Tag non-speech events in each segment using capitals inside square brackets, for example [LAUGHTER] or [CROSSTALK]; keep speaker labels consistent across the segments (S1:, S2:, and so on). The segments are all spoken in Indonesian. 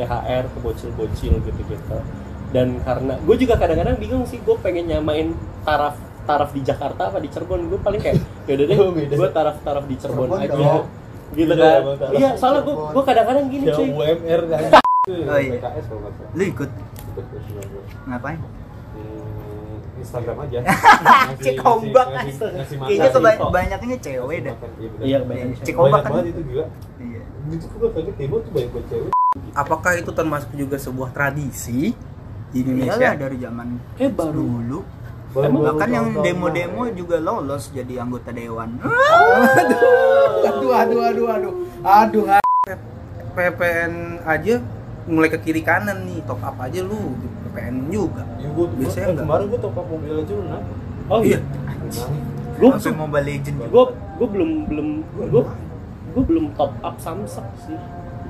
S1: THR ke bocil-bocil gitu-gitu. Dan karena gue juga kadang-kadang bingung sih gue pengen nyamain taraf taraf di Jakarta apa di Cirebon. Gue paling kayak yaudah deh [LAUGHS]
S2: Oh,
S1: gue taraf taraf di Cirebon
S3: Cirebon
S1: aja.
S3: dong.
S1: gitu kan. iya soalnya gue gue kadang-kadang gini cuy.
S2: UMR kan. Itu [LAUGHS]
S4: Oh, iya.
S2: PKS kalau
S4: Lu ikut? Ngapain?
S2: Hmm, Instagram aja. [LAUGHS]
S4: Cek ombak Kayaknya kebanyakannya cewek dah.
S1: Iya, kebanyakan
S4: Cek
S2: banyak
S4: ombak kan?
S2: itu gila.
S4: Iya.
S2: itu gue kaget demo tuh banyak banget cewek
S5: Apakah itu termasuk juga sebuah tradisi di
S4: Iyalah
S5: Indonesia?
S4: dari zaman
S1: kayak baru
S4: dulu.
S2: Baru-
S4: Bahkan yang demo-demo juga lolos jadi anggota dewan. [LAUGHS]
S5: Aduh, aduh, aduh, aduh, aduh, aduh. PPN aja mulai ke kiri kanan nih, top up aja lu, PPN juga.
S2: Ya, gua, gua,
S5: Biasanya
S2: eh,
S5: enggak.
S2: kemarin gue top up mobil aja lu nah
S1: oh iya gue
S4: Mobile Legend juga.
S1: gue gue belum belum gue gue belum top up Samsung sih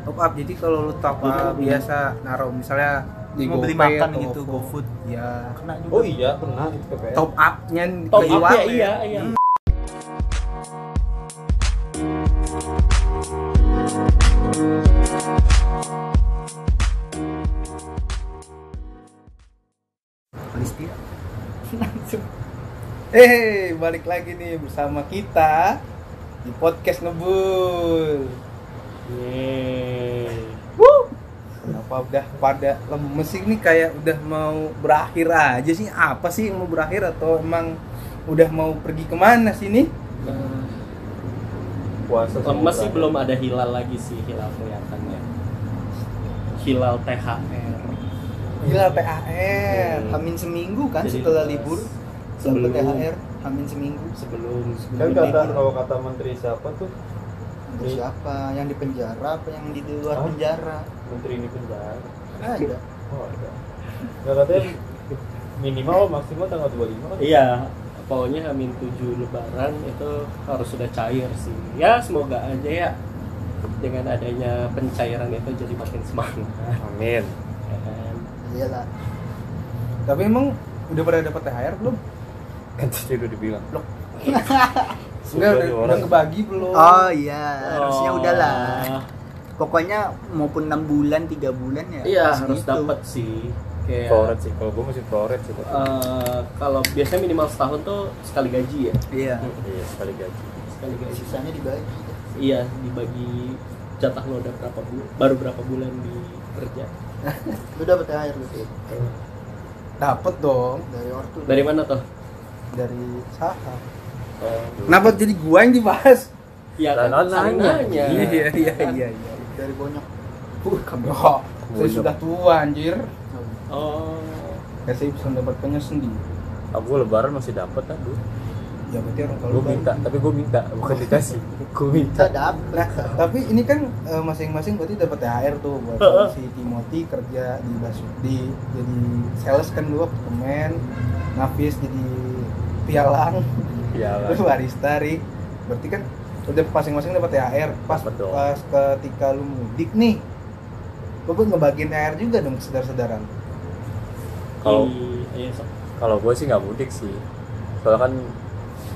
S5: Top up, jadi kalau lu top up biasa naruh misalnya di
S4: Mau beli
S5: GoPay
S4: makan
S5: atau
S4: gitu. GoFood.
S5: Ya,
S4: Kena juga.
S2: oh iya pernah itu PPN
S5: top up-nya
S1: top up ya
S5: e-wallet.
S1: iya iya
S4: Listia.
S5: Eh, balik lagi nih bersama kita di podcast ngebul.
S1: Yeay.
S5: Kenapa udah pada lemes ini kayak udah mau berakhir aja sih? Apa sih yang mau berakhir atau emang udah mau pergi ke mana sih nih?
S2: puasa
S1: lemes sih belum ada hilal lagi sih hilal kelihatannya hilal THR
S5: Gila THR.
S1: Hmm.
S4: Hamin seminggu kan
S1: Jadi
S4: setelah
S1: pas
S4: libur.
S1: sebelum-
S4: THR Hamin seminggu.
S1: sebelum sebelum
S2: kan kata kalau kata menteri siapa tuh
S4: Terus siapa? Yang di penjara apa yang di luar
S2: Hah?
S4: penjara?
S2: menteri ini penjara
S4: Ada.
S2: oh ada nggak katanya minimal maksimal tanggal 25 kan
S1: iya pokoknya Hamin 7 lebaran itu harus sudah cair sih ya semoga aja ya dengan adanya pencairan itu jadi makin semangat
S2: amin
S1: kan?
S4: Iyalah.
S5: Tapi emang udah pada dapat THR belum?
S2: kan tadi udah dibilang
S5: Loh. [LAUGHS]
S2: Sudah
S5: Udah, udah, ngebagi belum?
S4: Oh iya, harusnya
S1: Oh.
S4: udahlah. Pokoknya maupun 6 bulan, 3 bulan ya.
S1: iya harus
S4: gitu.
S1: dapat sih kayak
S2: Proret sih kalau gue masih proret sih
S1: eh, kalau biasanya minimal setahun tuh sekali gaji ya
S4: Iya.
S2: iya sekali gaji
S1: sekali gaji
S4: Sisanya dibagi.
S1: iya dibagi jatah lo udah berapa bulan baru berapa bulan di kerja [LAUGHS]
S4: Lu dapat THR lu
S5: Dapet dong
S4: dari ortu.
S1: dari mana tuh
S5: dari saham.
S1: Oh,
S5: Kenapa jadi gua yang dibahas?
S1: ya
S2: Dan
S1: kan
S2: nanya.
S1: nanya
S5: Iya iya iya iya.
S4: Dari bonyok.
S5: Bro, saya sudah tua anjir.
S1: oh
S5: Ya saya bisa mendapatkannya sendiri.
S2: aku lebaran masih dapat kan dulu
S5: Ya berarti orang kalau
S2: gue minta tapi gue minta bukan dikasih [LAUGHS] gue minta
S4: dapet.
S5: Nah, tapi ini kan eh, masing-masing berarti dapat THR tuh buat si Timothy kerja di Basu di jadi sales kan dulu apartemen, Nafis jadi pialang,
S2: ya lah
S5: terus barista Rik. Berarti kan udah masing-masing dapat THR. Pas
S2: Dapet dong.
S5: pas ketika lu mudik nih, lu pun ngebagiin THR juga dong ke saudara-saudaraan.
S2: Kalau-
S1: iya, so-
S2: kalau gue sih nggak mudik sih soalnya kan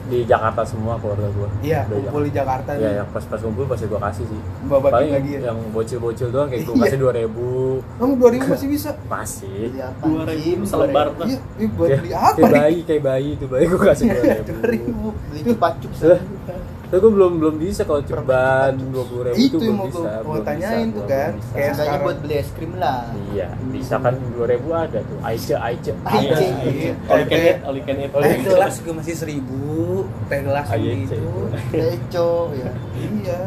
S2: di Jakarta semua keluarga gue
S5: Iya, kumpul di Jakarta
S2: ya
S5: nih.
S2: yang pas pas kumpul pasti gue kasih sih.
S5: Bawa
S2: paling
S5: lagi ya.
S2: yang bocil-bocil doang kayak gue
S5: Iya.
S2: kasih dua ribu.
S5: Kamu 2000 masih bisa?
S2: masih.
S1: Dua ribu selebar tuh.
S5: Iya, ini buat
S2: kayak,
S5: beli apa
S2: kayak bayi kayak bayi itu bayi gue kasih dua ribu.
S5: 2000.
S4: Beli cupacuk
S2: Lah, Tapi gue belum belum bisa kalau ceban dua puluh ribu
S5: Itu
S2: itu
S5: yang
S2: belum
S5: mau
S2: bisa.
S5: gua- mau tanyain tuh kan. Kayak sekarang.
S4: buat beli es krim lah.
S2: Iya, bisa kan dua ribu ada tuh. Aice, Aice.
S4: Aice.
S1: Iya. All you can eat, all you can eat.
S5: Teh gelas juga masih seribu, teh gelas gitu.
S4: Teco ya.
S5: Iya.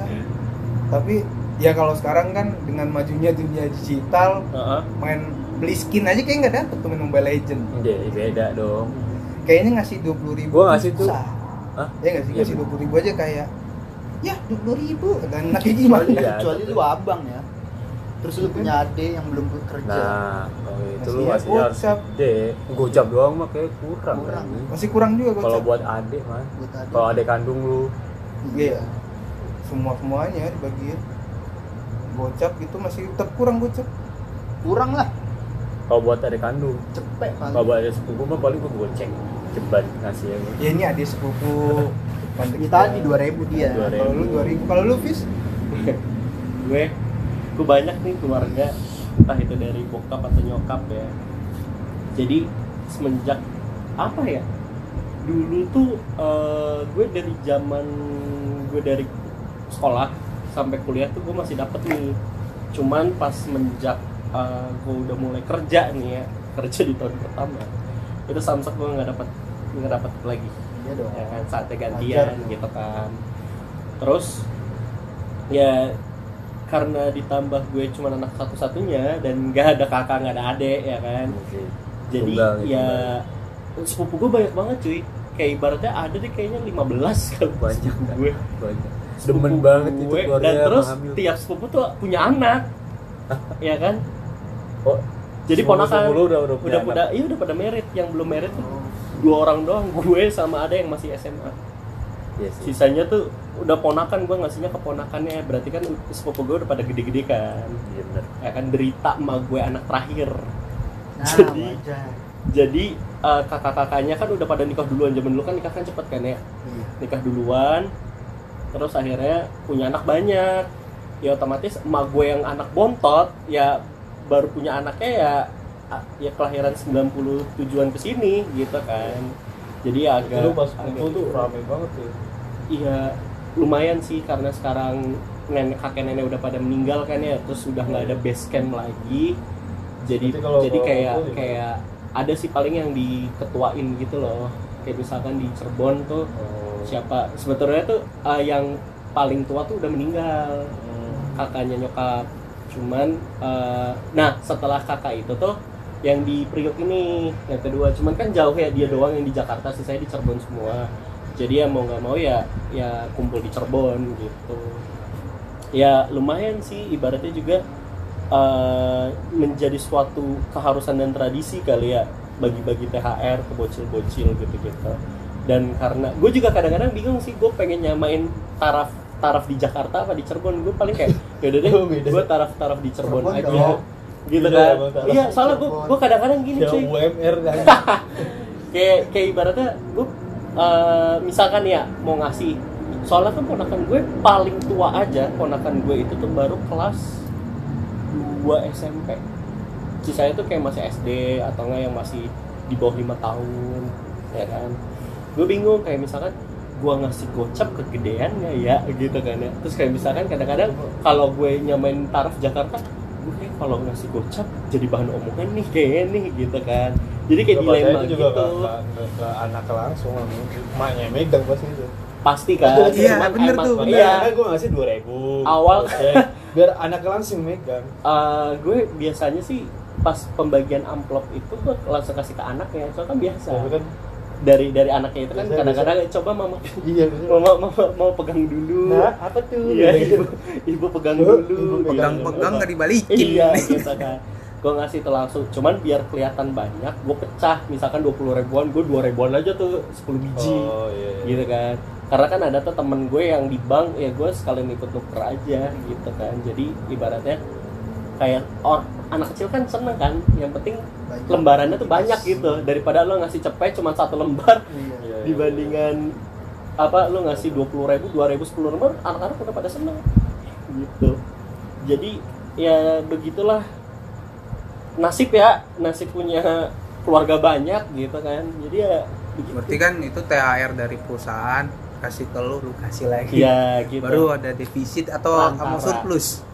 S5: Tapi ya kalau sekarang kan dengan majunya dunia digital,
S1: Heeh.
S5: main beli skin aja kayak nggak dapet tuh main Mobile Legend.
S2: Iya, beda dong.
S5: Kayaknya ngasih dua puluh ribu.
S2: Gua ngasih tuh. Hah?
S5: nggak sih
S2: Iya,
S5: ngasih
S2: bener.
S5: dua puluh ribu aja kayak, ya dua puluh ribu. Dan [LAUGHS] nanti gimana?
S2: Iya,
S4: Kecuali lu abang ya. Terus lu punya adik yang belum kerja.
S2: Nah, kalau itu lu
S5: Masih ya,
S2: harus gede. Gocap doang mah kayak kurang.
S4: Kurang.
S2: kan.
S5: Masih kurang juga
S2: Kalau buat adik mah. Kalau adik kandung lu,
S5: Iya. Semua semuanya dibagiin. Gocap gitu masih tetap kurang gocap.
S4: Kurang lah.
S2: kalau buat adik kandung,
S4: Cepet
S2: kalau buat adik sepupu mah paling gue goceng. Ceban ngasih ya.
S5: Ya ini adik sepupu. Mantek [LAUGHS]
S4: Ini tadi 2000 dia.
S2: 2000.
S5: Kalau lu 2000, kalau lu Fis? [LAUGHS]
S1: gue gue banyak nih keluarga entah itu dari bokap atau nyokap ya jadi semenjak apa ya dulu tuh eh, gue dari zaman gue dari sekolah sampai kuliah tuh gue masih dapet nih cuman pas menjak eh, gue udah mulai kerja nih ya kerja di tahun pertama itu samsak gue nggak dapat nggak dapat lagi.
S5: Iya dong.
S1: Ya kan saatnya gantian
S5: dong.
S1: gitu kan. Terus ya karena ditambah gue cuma anak satu-satunya dan nggak ada kakak nggak ada adik ya kan.
S2: Oke.
S1: jadi
S2: Tunggal
S1: ya sepupu gue banyak banget cuy. Kayak ibaratnya ada deh kayaknya 15 kalau
S2: Banyak,
S1: sepupu
S2: kan?
S1: gue.
S2: Banyak.
S1: Sepupu
S2: demen banget itu
S1: gue,
S2: keluarga
S1: dan terus tiap sepupu tuh punya anak. [LAUGHS] Ya kan?
S2: Oh,
S1: jadi ponakan
S2: sepupu lu udah udah punya
S1: udah
S2: anak.
S1: udah iya udah pada merit. Yang belum merit tuh dua orang doang gue sama ada yang masih SMA
S2: Iya sih.
S1: sisanya tuh udah ponakan gue ngasihnya ke ponakannya berarti kan sepupu gue udah pada gede-gede kan
S2: Iya benar.
S1: ya kan derita emak gue anak terakhir
S4: Nah, [LAUGHS]
S1: Jadi-
S4: wajar.
S1: jadi eh, kakak-kakaknya kan udah pada nikah duluan zaman dulu kan nikah kan cepet kan ya
S4: Iya.
S1: nikah duluan terus akhirnya punya anak banyak ya otomatis emak gue yang anak bontot ya baru punya anaknya ya ya kelahiran 97-an ke sini gitu kan jadi ya agak
S2: Lu pas kumpul tuh rame banget tuh.
S1: iya lumayan sih karena sekarang nenek kakek nenek udah pada meninggal kan ya terus udah nggak ada base camp lagi jadi
S2: kalau-
S1: jadi
S2: kalau
S1: kayak
S2: gimana?
S1: kayak ada sih paling yang diketuain gitu loh kayak misalkan di Cirebon tuh
S2: Oh.
S1: siapa sebetulnya tuh eh, yang paling tua tuh udah meninggal
S2: Hmm.
S1: kakaknya nyokap cuman eh, nah setelah kakak itu tuh yang di Priok ini yang kedua. Cuman kan jauh ya dia doang yang di Jakarta sih saya di Cirebon semua. Jadi ya mau nggak mau ya ya kumpul di Cirebon gitu. Ya lumayan sih ibaratnya juga eh, menjadi suatu keharusan dan tradisi kali ya bagi-bagi THR ke bocil-bocil gitu-gitu. Dan karena gue juga kadang-kadang bingung sih gue pengen nyamain taraf taraf di Jakarta apa di Cirebon. Gue paling kayak yaudah deh [LAUGHS]
S2: Oh,
S1: gue taraf taraf di Cirebon,
S4: Cirebon
S1: aja. Gitu
S2: Beda
S1: kan? iya soalnya gue gue kadang-kadang gini cuy.
S2: UMR kan. [LAUGHS]
S1: kayak kayak ibaratnya gue eh, misalkan ya mau ngasih. Soalnya kan ponakan gue paling tua aja ponakan gue itu tuh baru kelas 2 SMP sisanya tuh kayak masih SD atau enggak yang masih di bawah lima tahun ya kan? Gue bingung kayak misalkan gue ngasih gocap kegedean nggak ya gitu kan ya. Terus kayak misalkan kadang-kadang kalau gue nyamain taraf Jakarta gue kayak kalau ngasih gocap jadi bahan omongan nih kayaknya nih gitu kan. Jadi kayak
S2: saya
S1: dilema
S2: itu
S1: gitu.
S2: juga ke, ke, ke, ke anak langsung emaknya megang pasti itu.
S1: Pasti kan?
S4: Iya,
S1: Cuman
S4: bener
S1: emang-
S4: tuh, bener.
S1: iya
S2: gue ngasih dua ribu.
S1: Awal.
S2: biar anaknya langsung megang.
S1: Eh, gue biasanya sih pas pembagian amplop itu gue langsung kasih ke anaknya soalnya kan biasa.
S2: Kan
S1: dari dari anaknya itu kan kadang-kadang coba mama
S2: iya [LAUGHS]
S1: mama mama mau pegang dulu.
S2: Nah apa tuh?
S1: Iya
S2: Gitu.
S1: ibu, ibu pegang
S2: Ibu,
S1: dulu.
S2: ibu
S1: gitu.
S4: Pegang-pegang nggak dibalikin.
S1: iya gitu kan. Gue ngasih itu langsung cuman biar kelihatan banyak gue pecah. Misalkan 20 ribuan gue 2 ribuan aja tuh 10 biji.
S2: Oh iya, iya.
S1: gitu kan. Karena kan ada tuh temen gue yang di bank ya gue sekalian ikut nuker aja gitu kan. Jadi ibaratnya kayak or, anak kecil kan seneng kan yang penting
S4: Banyak.
S1: lembarannya tuh banyak gitu daripada lo ngasih cepet cuma satu lembar
S4: Iya.
S2: Iya, iya.
S1: dibandingkan apa lo ngasih dua puluh ribu dua ribu sepuluh lembar anak-anak udah pada seneng gitu jadi ya begitulah nasib ya nasib punya keluarga banyak gitu kan jadi ya begitu
S4: Berarti kan itu THR dari perusahaan kasih ke lu, lu kasih lagi.
S1: ya gitu
S4: Baru ada defisit atau
S1: Antara.
S4: kamu surplus.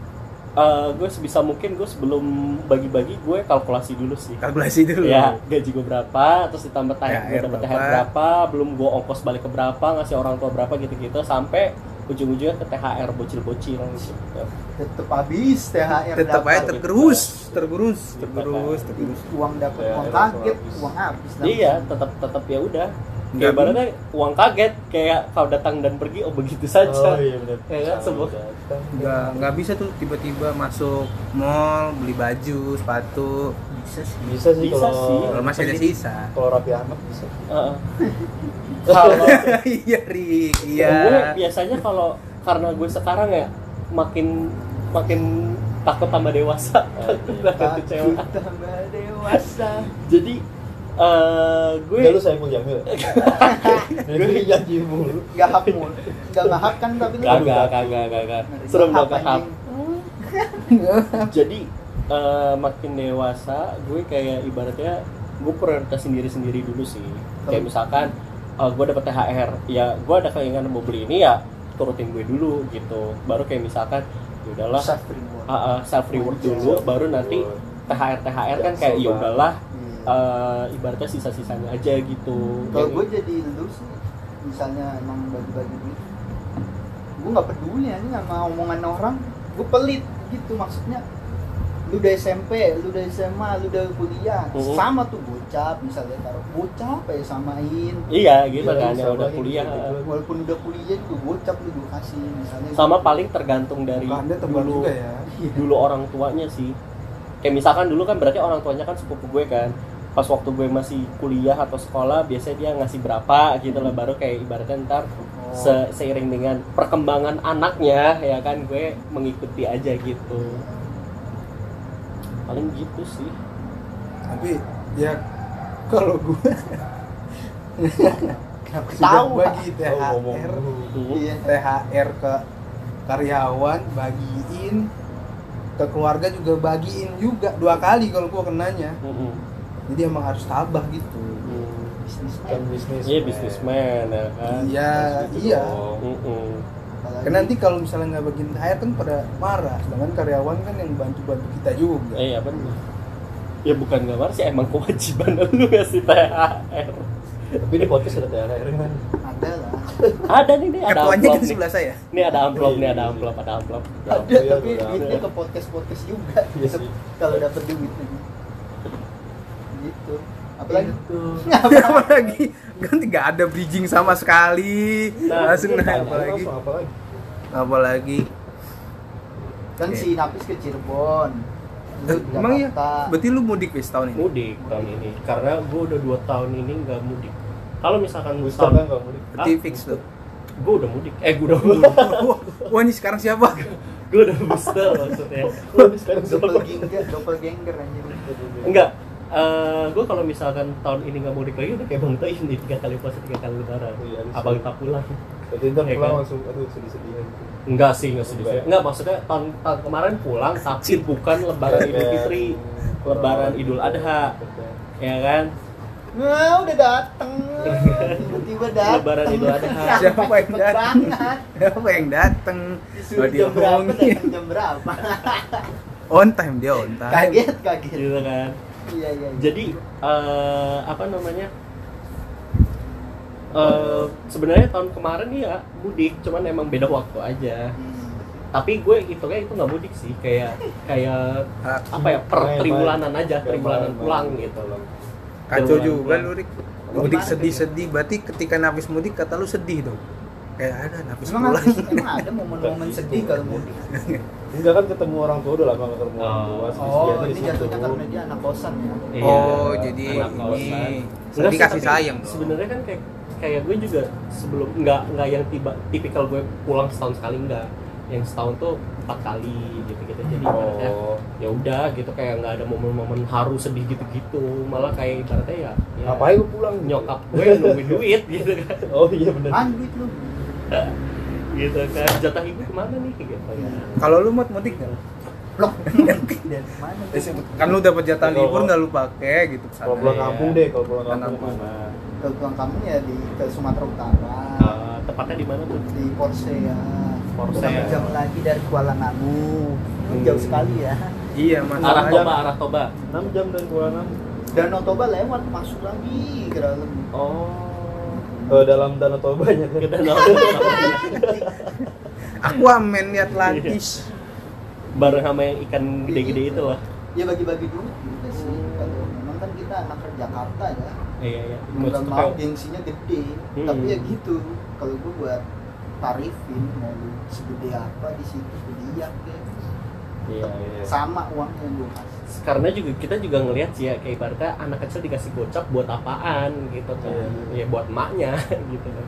S1: Eh, gue sebisa mungkin gue sebelum bagi-bagi gue kalkulasi dulu sih
S4: Kalkulasi dulu.
S1: ya gaji gue berapa terus ditambah THR gue
S4: THR
S1: dapat THR
S4: berapa.
S1: berapa belum gue ongkos balik ke berapa ngasih orang tua berapa gitu-gitu sampai ujung-ujungnya ke THR bocil-bocil gitu
S4: Tetep habis THR
S5: Tetep aja tergerus, tergerus,
S1: Gitu
S5: tergerus,
S1: kan.
S5: tergerus.
S4: uang dapat
S2: THR
S4: uang kaget
S2: habis.
S4: uang habis
S1: iya tetap tetap ya udah kayak ibaratnya uang kaget kayak kau datang dan pergi oh begitu saja
S2: oh iya benar
S1: Ya kan,
S2: datang.
S5: Nggak nggak bisa tuh tiba-tiba masuk mall beli baju sepatu.
S4: Bisa sih.
S2: Bisa sih
S1: Bisa
S2: kalau
S1: sih.
S5: kalau masih ada sisa.
S2: kalau rapi anak bisa.
S1: Heeh. [LAUGHS] kalau [LAUGHS]
S5: iya Rik iya.
S1: Gue biasanya kalau karena gue sekarang ya makin makin takut tambah dewasa. [LAUGHS] Takut kecewa.
S4: tambah dewasa.
S1: Jadi eh gue
S2: lu saya mau jamil. [LAUGHS] Gue janji mulu.
S4: nggak hak mulu. Nggak ngahak kan tapi lu
S1: kagak kagak kagak serem hap
S4: anjing.
S1: jadi eh, makin dewasa gue kayak ibaratnya gue prioritasin diri sendiri dulu sih. Kayak misalkan eh, gue dapet THR ya gue ada keinginan mau beli ini ya turutin gue dulu gitu. Baru kayak misalkan ya udahlah.
S4: Self reward
S1: ah, ah, self reward dulu baru nanti THR THR kan kayak ya udahlah eh, ibaratnya sisa-sisanya aja gitu.
S4: Kalau gue jadi lu sih misalnya emang bagi-bagi duit gue nggak peduli aja sama omongan orang. Gue pelit gitu maksudnya. Lu udah SMP, lu udah SMA, lu udah kuliah
S1: Mhm.
S4: sama tuh gocap misalnya taruh gocap ya samain.
S1: Iya gitu
S2: Iya,
S1: kan yang udah kuliah.
S2: gitu.
S4: walaupun udah kuliah juga gocap lu juga kasih misalnya
S1: sama paling tergantung dari dulu
S5: juga ya.
S1: dulu orang tuanya sih. Kayak misalkan dulu kan berarti orang tuanya kan sepupu gue kan pas waktu gue masih kuliah atau sekolah biasanya dia ngasih berapa gitu lah baru kayak ibaratnya ntar se- seiring dengan perkembangan anaknya ya kan gue mengikuti aja gitu. Paling gitu sih.
S5: Tapi ya kalau gue
S4: tahu.
S5: bagi
S2: Oh,
S5: THR.
S1: Hmm.
S4: iya
S5: THR ke karyawan bagiin. Ke keluarga juga bagiin juga dua kali kalau gua kenanya.
S1: Mm-mm.
S5: Jadi emang harus tabah gitu.
S1: Hmm.
S4: bisnis
S2: kan bisnis
S1: iya bisnismen ya kan?
S5: Iya
S2: Gitu
S5: iya. kan nanti kalau misalnya nggak bagiin THR kan pada marah sedangkan karyawan kan yang bantu bantu kita juga.
S1: Eh ya benar ya bukan nggak marah sih emang kewajiban [LAUGHS] lu ngasih THR
S2: tapi di podcast ada THR kan?
S4: Ada lah.
S1: Ada nih nih ada
S5: ketuanya
S1: amplop
S5: kan
S1: nih.
S5: sebelah saya.
S1: Ini ada amplop nih, ada amplop, ada amplop.
S4: ada
S2: iya,
S4: tapi duitnya ke podcast podcast juga.
S2: Iya sih.
S4: kalau dapet duit gitu apalagi? [LAUGHS]
S5: Apalagi? Kan nggak ada bridging sama sekali.
S1: Nah,
S5: langsung
S2: apa
S5: apalagi?
S2: lagi. Apa lagi
S5: apalagi?
S4: Kan
S5: Oke.
S4: si Napis ke Cirebon. Lu di
S5: emang iya?
S4: Jakarta.
S5: berarti lu mudik wis tahun ini?
S1: Mudik tahun ini, karena gue udah dua tahun ini nggak mudik. Kalau misalkan
S2: booster
S1: tahun,
S2: kalau mudik?
S5: Berarti
S1: Ah,
S5: fix tuh
S1: gue udah mudik. Eh, gue udah [LAUGHS] mudik.
S5: wah, wah ini sekarang siapa?
S1: Gue udah booster maksudnya.
S2: sekarang
S4: doppelganger doppelganger anjir.
S1: Enggak. Eh gue kalau misalkan tahun ini nggak mudik lagi udah kayak bang Toin nih tiga kali puasa tiga kali lebaran.
S2: Iya.
S1: Abang tak pulang.
S2: Jadi ntar
S1: Iya
S2: pulang
S1: kan?
S2: langsung aduh sedih-sedihan
S1: Enggak sih, enggak sedih.
S2: Enggak.
S1: Enggak maksudnya tahun, tahun kemarin pulang tapi bukan lebaran Idul Fitri, lebaran Idul Adha, ya kan?
S4: Nah, udah dateng. Tiba-tiba dateng.
S1: Lebaran Idul Adha.
S5: Siapa yang dateng? siapa yang dateng
S4: Disuruh jam berapa, jam berapa.
S5: on time dia on time
S4: Kaget, kaget.
S1: Gitu kan.
S4: Iya, iya. iya.
S1: Jadi eh, apa namanya? Eh, sebenarnya tahun kemarin ya mudik, cuman emang beda waktu aja.
S4: Hmm.
S1: Tapi gue hitungnya itu nggak mudik sih, kayak kayak apa ya per triwulanan aja, triwulanan pulang gitu.
S5: kacau
S1: Triwulan
S5: juga
S1: pulang.
S5: lu Rik mudik sedih-sedih berarti ketika nafis mudik kata lu sedih dong kayak ada nafis
S4: Emang,
S5: pulang
S4: ada, emang ada momen-momen sedih [LAUGHS] kalau mudik?
S2: enggak kan ketemu orang tua udah lama ketemu orang
S1: Oh.
S2: tua
S4: Oh,
S2: dari
S4: ini jatuhnya karena dia anak kosan ya.
S1: Iya,
S5: oh jadi
S1: anak
S5: ini
S1: kosan. tapi
S5: sayang
S1: Sebenarnya kan kayak kayak gue juga sebelum nggak nggak yang tiba tipikal gue pulang setahun sekali enggak yang setahun tuh empat kali gitu gitu jadi ibaratnya
S2: oh
S1: ya udah gitu. Kayak nggak ada momen-momen haru sedih gitu-gitu. Malah kayak ibaratnya ya, ya
S2: ngapain lu pulang?
S1: nyokap gue nungguin duit gitu kan.
S2: Oh iya benar
S4: Ah, duit lu. [LAUGHS]
S1: gitu kan jatah ibu ke mana nih gitu ya
S5: kalau lu mau mudik nggak
S4: Blok. [LAUGHS]
S5: Eh, kan lu dapat jatah
S2: Kalau-
S5: libur nggak lu pakai gitu
S2: kalau pulang kampung deh kalau pulang kampung mana
S4: Ke pulang kampung ya di ke Sumatera Utara.
S1: Eh, tepatnya di mana tuh
S4: Di Porsea.
S1: Porsea.
S4: Satu jam lagi dari Kuala Namu.
S1: Hmm.
S4: Jauh sekali ya.
S5: iya mas
S1: arah toba arah toba
S2: 6 jam dari Kuala Namu
S4: Danau Toba lewat masuk lagi ke dalam.
S1: oh
S2: ke dalam danau tobanya kan
S1: ke danau [LAUGHS]
S5: aku amen lihat Atlantis
S1: bareng sama yang ikan gede-gede itu lah
S4: Ya bagi-bagi duit juga sih. Kalau memang kan kita anak ke Jakarta ya.
S1: iya iya Maksudnya
S4: mau gengsinya gede.
S1: Hmm.
S4: Tapi ya gitu. Kalau gue buat tarifin mau lu segede apa di situ dia deh.
S1: Iya iya
S4: Sama uang yang gue kasih.
S1: karena juga kita juga ngelihat sih ya kayak ibaratnya anak kecil dikasih gocap buat apaan gitu kan ya buat emaknya [LAUGHS] gitu kan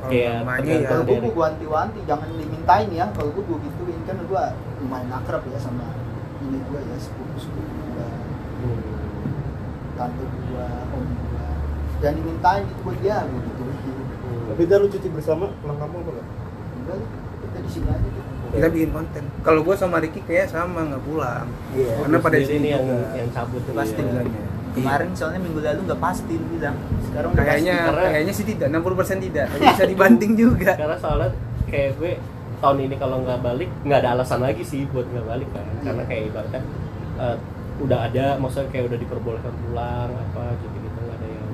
S5: Kalau
S1: Kayak
S5: ya
S4: Kalau gue gue wanti-wanti jangan dimintain ya. Kalau gue gue gituin kan gue lumayan akrab ya sama ini gue ya sepupu sepupu gue, tante gue, om gue. Jangan dimintain itu buat dia gue gituin.
S2: tapi ntar lu cuti bersama pulang kampung apa enggak
S4: Enggak, kita di sini aja tuh.
S5: Kita bikin konten. Kalau gue sama Ricky kayak sama nggak pulang.
S4: Iya.
S5: Karena pada sini
S1: ini yang yang cabut
S4: Pasti
S1: iya.
S5: bilangnya.
S4: Kemarin soalnya minggu lalu nggak pasti bilang. Sekarang
S5: kayaknya
S1: karena-
S5: kayaknya sih tidak 60% tidak. Tapi bisa dibanting juga.
S1: Karena soalnya kayak gue tahun ini kalau nggak balik nggak ada alasan lagi sih buat nggak balik kan. Karena kayak ibaratnya eh, udah ada maksudnya kayak udah diperbolehkan pulang apa gitu gitu nggak ada yang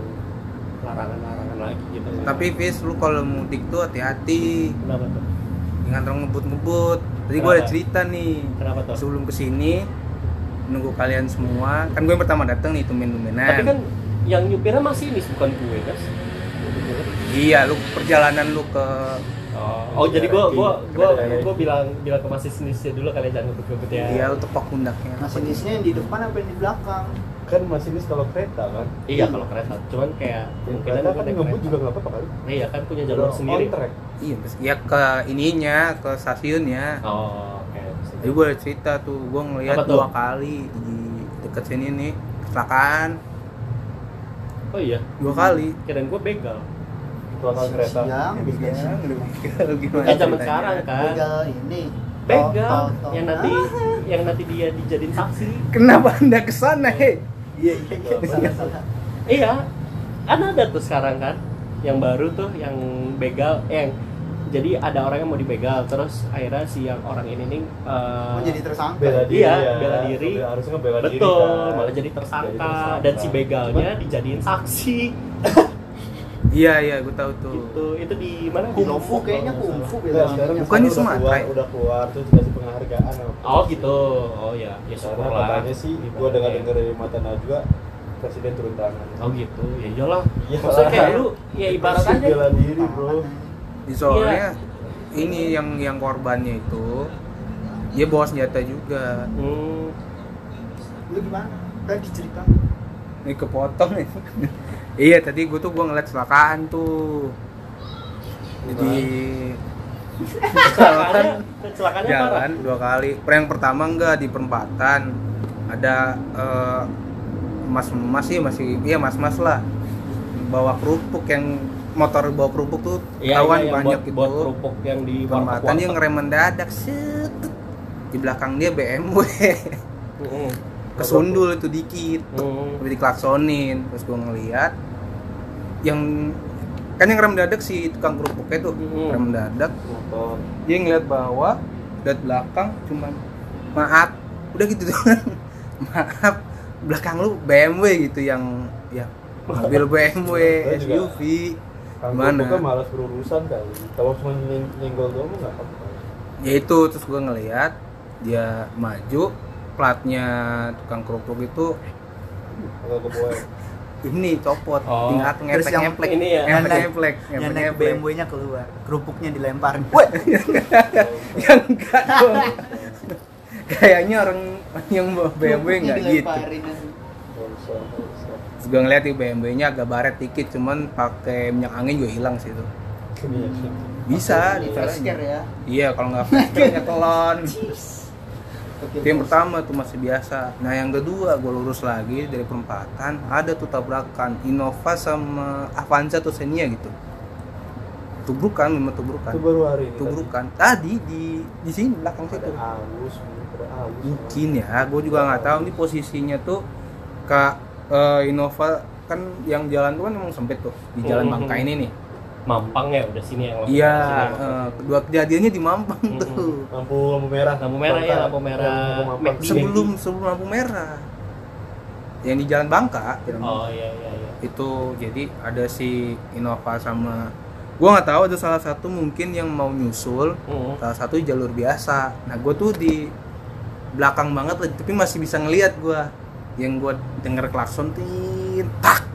S1: larangan-larangan lagi gitu
S5: tapi Fis lu kalau mudik tuh hati-hati.
S1: Kenapa tuh
S5: jangan terlalu ngebut-ngebut. Tadi gue ada cerita nih.
S1: Kenapa tuh?
S5: Sebelum ke sini nunggu kalian semua. Kan gue yang pertama datang nih tumen-tumenan
S1: tapi kan yang nyupirnya masih ini bukan gue kan
S5: iya lu perjalanan lu ke
S1: Oh, oh jadi gua gua gua gua bilang bilang ke masinisnya dulu kalian jangan ngebut-ngebut ya.
S5: iya lu tepok pundaknya.
S4: Masinisnya yang di depan apa yang di belakang?
S2: Kan masinis kalau kereta kan
S1: Iya kalau kereta, cuman kayak
S2: kereta
S1: gua
S2: kan ngebut juga nggak apa-apa kali
S1: Iya kan punya jalur
S2: Udah
S1: sendiri.
S2: on track.
S5: iya ya ke ininya ke stasiunnya
S1: Oh, oke.
S5: jadi gue ada cerita tuh gue ngeliat
S1: Apa tuh?
S5: dua kali di deket sini nih kecelakaan
S1: Oh iya,
S5: dua kali
S1: kirain gua begal.
S2: kecelakaan kereta
S4: Siang, begal siang.
S5: gimana
S1: Eh zaman sekarang kan.
S4: Begal ini.
S1: Begal yang nanti
S4: Ah.
S1: yang nanti dia dijadiin saksi.
S5: kenapa anda ke sana hei
S4: Iya iya [LAUGHS] iya.
S1: Iya. Kan ada tuh sekarang kan yang baru tuh yang begal eh, yang jadi ada orang yang mau dibegal terus akhirnya si yang orang ini nih eh,
S4: Mau jadi tersangka.
S2: bela diri
S1: Iya,
S2: ya.
S1: bela diri.
S2: harusnya kan bela diri
S1: betul
S2: kan.
S1: malah jadi tersangka,
S2: Jadi tersangka.
S1: dan si begalnya dijadiin saksi
S5: iya iya gue tahu tuh
S1: gitu itu di mana di
S4: Kungfu kayaknya kungfu dirinya.
S5: Bukannya Sumatera
S2: keluar,
S5: ya?
S2: udah keluar terus dikasih penghargaan
S1: oh gitu. Oh ya. Ya
S2: Karena
S1: syukurlah.
S2: katanya sih gua dengar dengar dari mata Najwa presiden turun tangan.
S1: oh gitu. Ya iyalah.
S2: Iya.
S1: maksudnya kayak lu ya ibarat aja.
S2: bela diri, Bro.
S5: Di soalnya
S1: Iya.
S5: ini yang yang korbannya itu dia bawa senjata juga.
S1: Hmm,
S4: Lu gimana? Tadi cerita.
S5: ini kepotong nih. [LAUGHS] Iya tadi gue tuh gue ngeliat kecelakaan tuh. Jadi
S1: kecelakaannya kecelakaannya parah.
S5: jalan dua kali. Yang pertama enggak di perempatan. Ada eh, mas mas sih masih iya mas mas lah. Bawa kerupuk yang motor bawa kerupuk tuh
S1: Iya,
S5: kawan
S1: iya, yang
S5: banyak
S1: buat,
S5: gitu.
S1: buat kerupuk yang di
S5: perempatan dia ngerem mendadak set. Di belakang dia BMW kesundul itu dikit.
S1: Mm.
S5: udah diklaksonin. Terus gue ngeliat yang kan yang rem mendadak si tukang kerupuknya tuh
S1: Mm.
S5: rem mendadak
S2: Motor.
S5: dia ngeliat bawah lihat belakang cuman maaf udah gitu doang [LAUGHS] maaf belakang lu BMW gitu yang ya mobil [LAUGHS] BMW SUV Gimana?
S2: Gua malas berurusan kali. Kalau cuma nyeng- nyenggol doang nggak apa-apa.
S5: ya itu terus gue ngeliat dia maju platnya tukang kerupuk itu
S2: boy.
S5: Ini copot.
S1: Oh.
S5: tinggal
S4: Terus
S5: ngeplek
S4: yang
S5: ngeplek
S1: ini ya,
S5: ngeplek
S4: naik-
S5: ngeplek
S4: Yang
S5: ngeplek
S4: naik
S5: ngeplek
S4: BMW-nya keluar, kerupuknya dilemparin. Weh, [LAUGHS]
S5: yang enggak dong. Kayaknya orang yang bawa BMW nggak gitu. Terus gue ngeliat di BMW nya agak baret dikit cuman pakai minyak angin juga hilang sih itu
S2: Iya,
S5: bisa
S4: care ya.
S5: iya kalau nggak flash care nyetelon. [LAUGHS]
S4: Oke,
S5: itu yang pertama tuh masih biasa nah yang kedua gue lurus lagi dari perempatan ada tuh tabrakan Innova sama Avanza tuh Xenia gitu tubrukan memang tubrukan
S2: Itu baru hari ini.
S5: tubrukan tadi di di sini belakang
S2: tadi.
S5: situ
S2: halus.
S5: mungkin ya gue juga nggak tahu ini posisinya tuh kak eh, Innova kan yang jalan tuh kan emang sempit tuh di jalan
S1: Mhm.
S5: Bangka ini nih
S1: Mampang ya udah sini yang
S5: iya eh, kedua kejadiannya di Mampang
S1: Mhm.
S5: tuh
S2: Lampu lampu merah.
S1: lampu merah ya lampu merah
S2: Lampu.
S1: Mac-
S5: sebelum sebelum lampu merah yang di jalan Bangka jalan
S1: oh iya iya iya
S5: itu jadi ada si Innova sama gua nggak tahu ada salah satu mungkin yang mau nyusul
S1: Mm.
S5: salah satu jalur biasa nah gue tuh di belakang banget tapi masih bisa ngelihat gua yang gua denger klakson tin tak.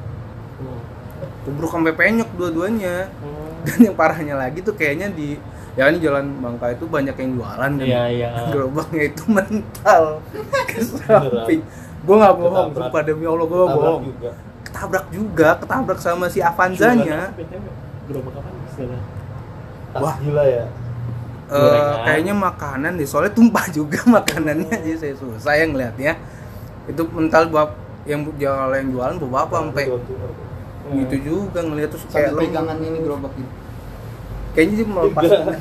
S5: Tubruk sampai penyok dua-duanya.
S1: Mm.
S5: dan yang parahnya lagi tuh kayaknya di ya ini jalan Bangka itu banyak yang jualan kan.
S1: Iya iya.
S5: Gerobaknya itu mental. [LAUGHS] Ke samping gue nggak bohong sumpah demi Allah gue bohong.
S2: juga.
S5: ketabrak juga ketabrak sama si Avanzanya.
S1: Gerobak apa
S5: Wah.
S2: gila ya.
S1: Gorengan.
S5: kayaknya makanan deh. Soalnya tumpah [LAUGHS] juga makanannya. Jadi saya susah yang ngeliatnya. Itu mental bab yang jual yang jualan bawa apa sampai
S2: to earth.
S1: Hmm.
S5: gitu juga ngeliat terus kayak
S4: Sampai
S5: lem-
S4: pegangan ini gerobak ini.
S5: kayaknya sih melepas
S2: enggak.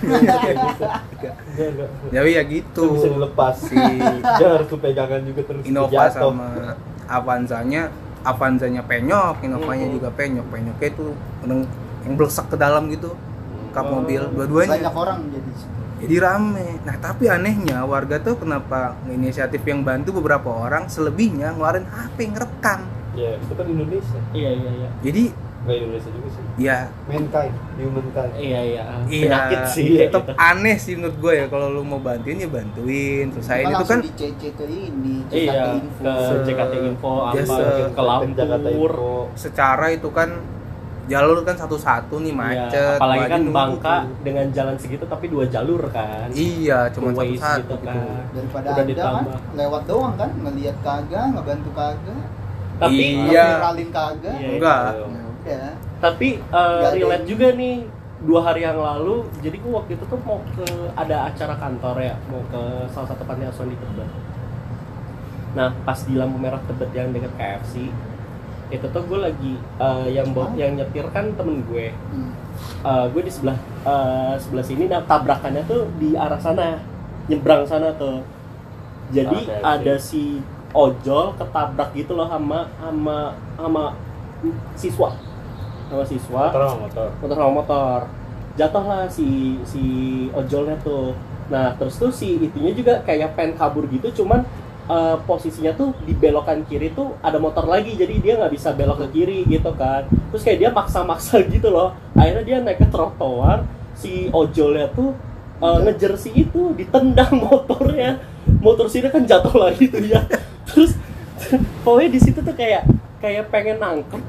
S5: jadi [LAUGHS] ya gitu
S2: Itu bisa dilepas.
S5: si [LAUGHS]
S2: Dia harus pegangan juga terus
S5: Innova
S2: jatuh.
S5: sama Avanzanya Avanzanya penyok Innovanya
S1: Hmm.
S5: juga penyok penyoknya itu yang, yang belesek ke dalam gitu kap
S1: Oh.
S5: mobil
S4: banyak
S5: dua-duanya
S4: orang jadi
S5: jadi rame nah tapi anehnya warga tuh kenapa inisiatif yang bantu beberapa orang selebihnya ngeluarin HP ngerekam
S2: Ya, itu kan Indonesia.
S1: iya iya iya.
S5: Jadi
S2: Enggak Indonesia juga sih.
S5: ya
S2: Mankind, humankind.
S1: iya iya.
S5: Iya.
S1: Penyakit sih
S5: tetap aneh sih menurut gue ya kalau lu mau bantuin ya bantuin. Selesai ini tuh kan
S4: di CC ke ini CKT
S1: iya
S4: info.
S1: ke JKT Info apa ke
S2: Jakarta
S1: Lampur
S5: secara itu kan jalur kan satu-satu nih
S1: Iya,
S5: macet
S1: apalagi
S5: wajib
S1: kan Bangka
S5: tuh.
S1: dengan jalan segitu tapi dua jalur kan.
S5: Iya cuma satu-satu
S1: gitu
S5: gitu.
S1: kan.
S4: Daripada
S1: Udah
S4: ada kan
S1: ditambah.
S4: lewat doang kan ngelihat kagak ngebantu kagak
S1: tapi
S5: Iya.
S4: viralin kagak
S1: Iya.
S5: enggak.
S4: ya. Udah
S1: tapi uh, relate juga nih dua hari yang lalu jadi gua waktu itu tuh mau ke ada acara kantor ya mau ke salah satu panti asuhan di Tebet. Nah pas di lampu merah Tebet yang dekat KFC itu tuh gue lagi uh, yang bawa- yang nyetir kan temen gue. Uh, gue di sebelah uh, sebelah sini nah tabrakannya tuh di arah sana nyebrang sana tuh. Jadi
S2: oke.
S1: ada si ojol ketabrak gitu loh sama sama sama siswa. Sama siswa.
S2: Motor sama motor.
S1: motor sama motor. Jatuh lah si si ojolnya tuh. Nah terus tuh si itunya juga kayak pengen kabur gitu cuman eh, posisinya tuh di belokan kiri tuh ada motor lagi jadi dia nggak bisa belok ke kiri gitu kan. Terus kayak dia maksa-maksa [LAUGHS] gitu loh. Akhirnya dia naik ke trotoar si ojolnya tuh eh, ngejer si itu ditendang [LAUGHS] motornya. Motor sini kan jatuh lagi tuh ya terus pokoknya di situ tuh kayak kayak pengen nangkep.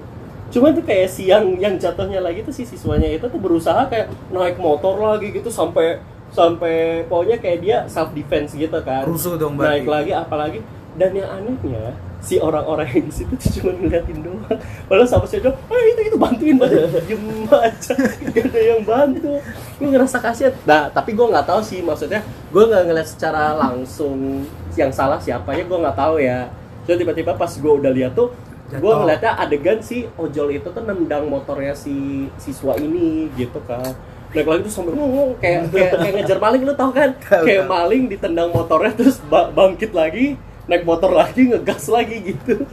S1: Cuman tuh kayak si yang yang jatuhnya lagi tuh si siswanya itu tuh berusaha kayak naik motor lagi gitu sampai sampai pokoknya kayak dia self defense gitu kan.
S5: Rusuh dong
S1: naik lagi apalagi. Dan yang anehnya si orang-orang yang di situ tuh cuma ngeliatin doang. Padahal sama si Ojo ah itu itu bantuin bantuin [LAUGHS] diem aja. Gak ada yang bantu. Gue ngerasa kasihan. Nah tapi gue nggak tahu sih maksudnya gue nggak ngeliat secara langsung yang salah siapanya gue nggak tahu ya. So tiba-tiba pas gue udah lihat tuh gue ngeliatnya adegan si ojol itu tuh nendang motornya si siswa ini gitu kan naik lagi tuh sambil ngomong kayak kayak, kayak ngejar maling lu tau kan? Kayak maling ditendang motornya terus ba- bangkit lagi naik motor lagi ngegas lagi gitu.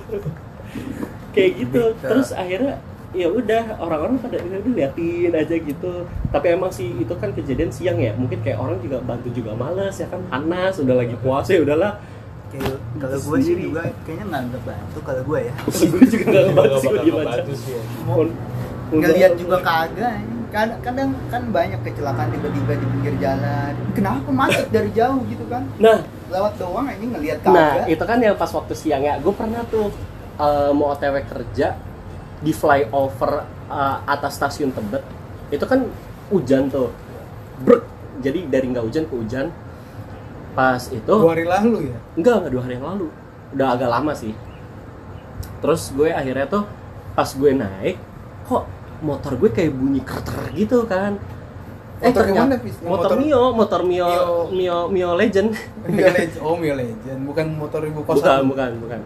S1: Kayak gitu.
S5: Bisa.
S1: terus akhirnya ya udah orang-orang pada ya udah liatin aja gitu. Tapi emang sih itu kan kejadian siang ya. Mungkin kayak orang juga bantu juga males ya kan? Panas udah lagi puasa ya udahlah.
S4: Kayak kalau gue sih juga kayaknya nggak ngebantu kalau gue ya.
S1: Gue juga nggak ngebantu sih gue
S2: bakal
S1: gimana
S2: ya.
S4: Ngelihat juga kagak kadang, kadang kan banyak kecelakaan tiba-tiba di pinggir jalan. Kenapa macet dari jauh gitu kan?
S1: Nah
S4: lewat doang ini ngelihat
S1: Nah,
S4: kagak
S1: itu kan yang pas waktu siang ya. Gue pernah tuh eh, mau OTW kerja di flyover eh, atas stasiun Tebet. Itu kan hujan tuh. Brek. Jadi dari nggak hujan ke hujan. Pas itu
S5: dua hari lalu ya
S1: enggak enggak dua hari yang lalu. Udah agak lama sih. Terus gue akhirnya tuh pas gue naik, kok motor gue kayak bunyi kerter gitu kan.
S5: Motor yang mana, Fis?
S1: Motor,
S5: motor-
S1: Mio, motor Mio,
S5: Mio-
S1: Mio, Mio Legend.
S5: Mio Legend. Oh Mio Legend. Bukan motor ibu kos
S1: bukan, bukan, bukan.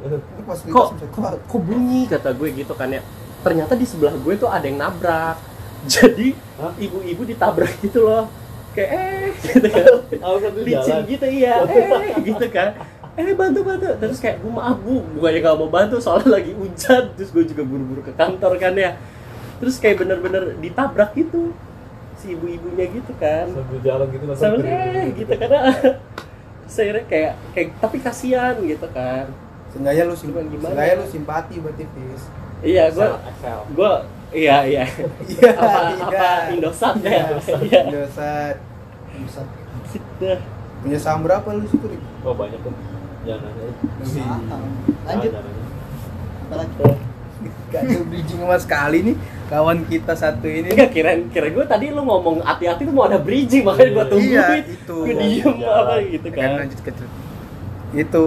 S1: Kok kok, kok bunyi kata gue gitu kan ya. Ternyata di sebelah gue tuh ada yang nabrak. [LAUGHS] Jadi ibu-ibu ditabrak gitu loh. Kayak eh [LAUGHS] gitu kan. Licin
S2: jalan.
S1: gitu iya eh [LAUGHS] gitu kan. Eh bantu bantu. Terus kayak gue maaf bu. Bukannya gak mau bantu soalnya lagi hujan. Terus gue juga buru-buru ke kantor kan ya. Terus kayak bener-bener ditabrak gitu si ibu-ibunya gitu kan
S2: Sambil jalan gitu
S1: sambil eh gitu karena [LAUGHS] saya kayak kayak tapi kasihan gitu kan
S5: Seenggaknya lu sim
S1: Cuman gimana?
S5: seenggaknya lu simpati berarti Fis
S1: iya gue
S2: Excel.
S1: gue iya iya [LAUGHS]
S5: Iya,
S1: apa
S5: iya.
S1: apa Indosat ya
S5: Iya.
S1: iya
S5: Indosat.
S1: gitu
S5: Punya saham berapa lu situ, Rik?
S2: Oh banyak tuh. Jangan aja.
S4: Lanjut apalagi
S5: Gak ada bridging sama sekali nih kawan kita satu ini.
S1: enggak kirain kira gue tadi lu ngomong hati-hati tuh mau ada bridging makanya gue tungguin
S5: Iya, itu.
S1: gue diem
S2: Iya.
S1: apa gitu
S5: Kan
S1: kan.
S5: lanjut ke itu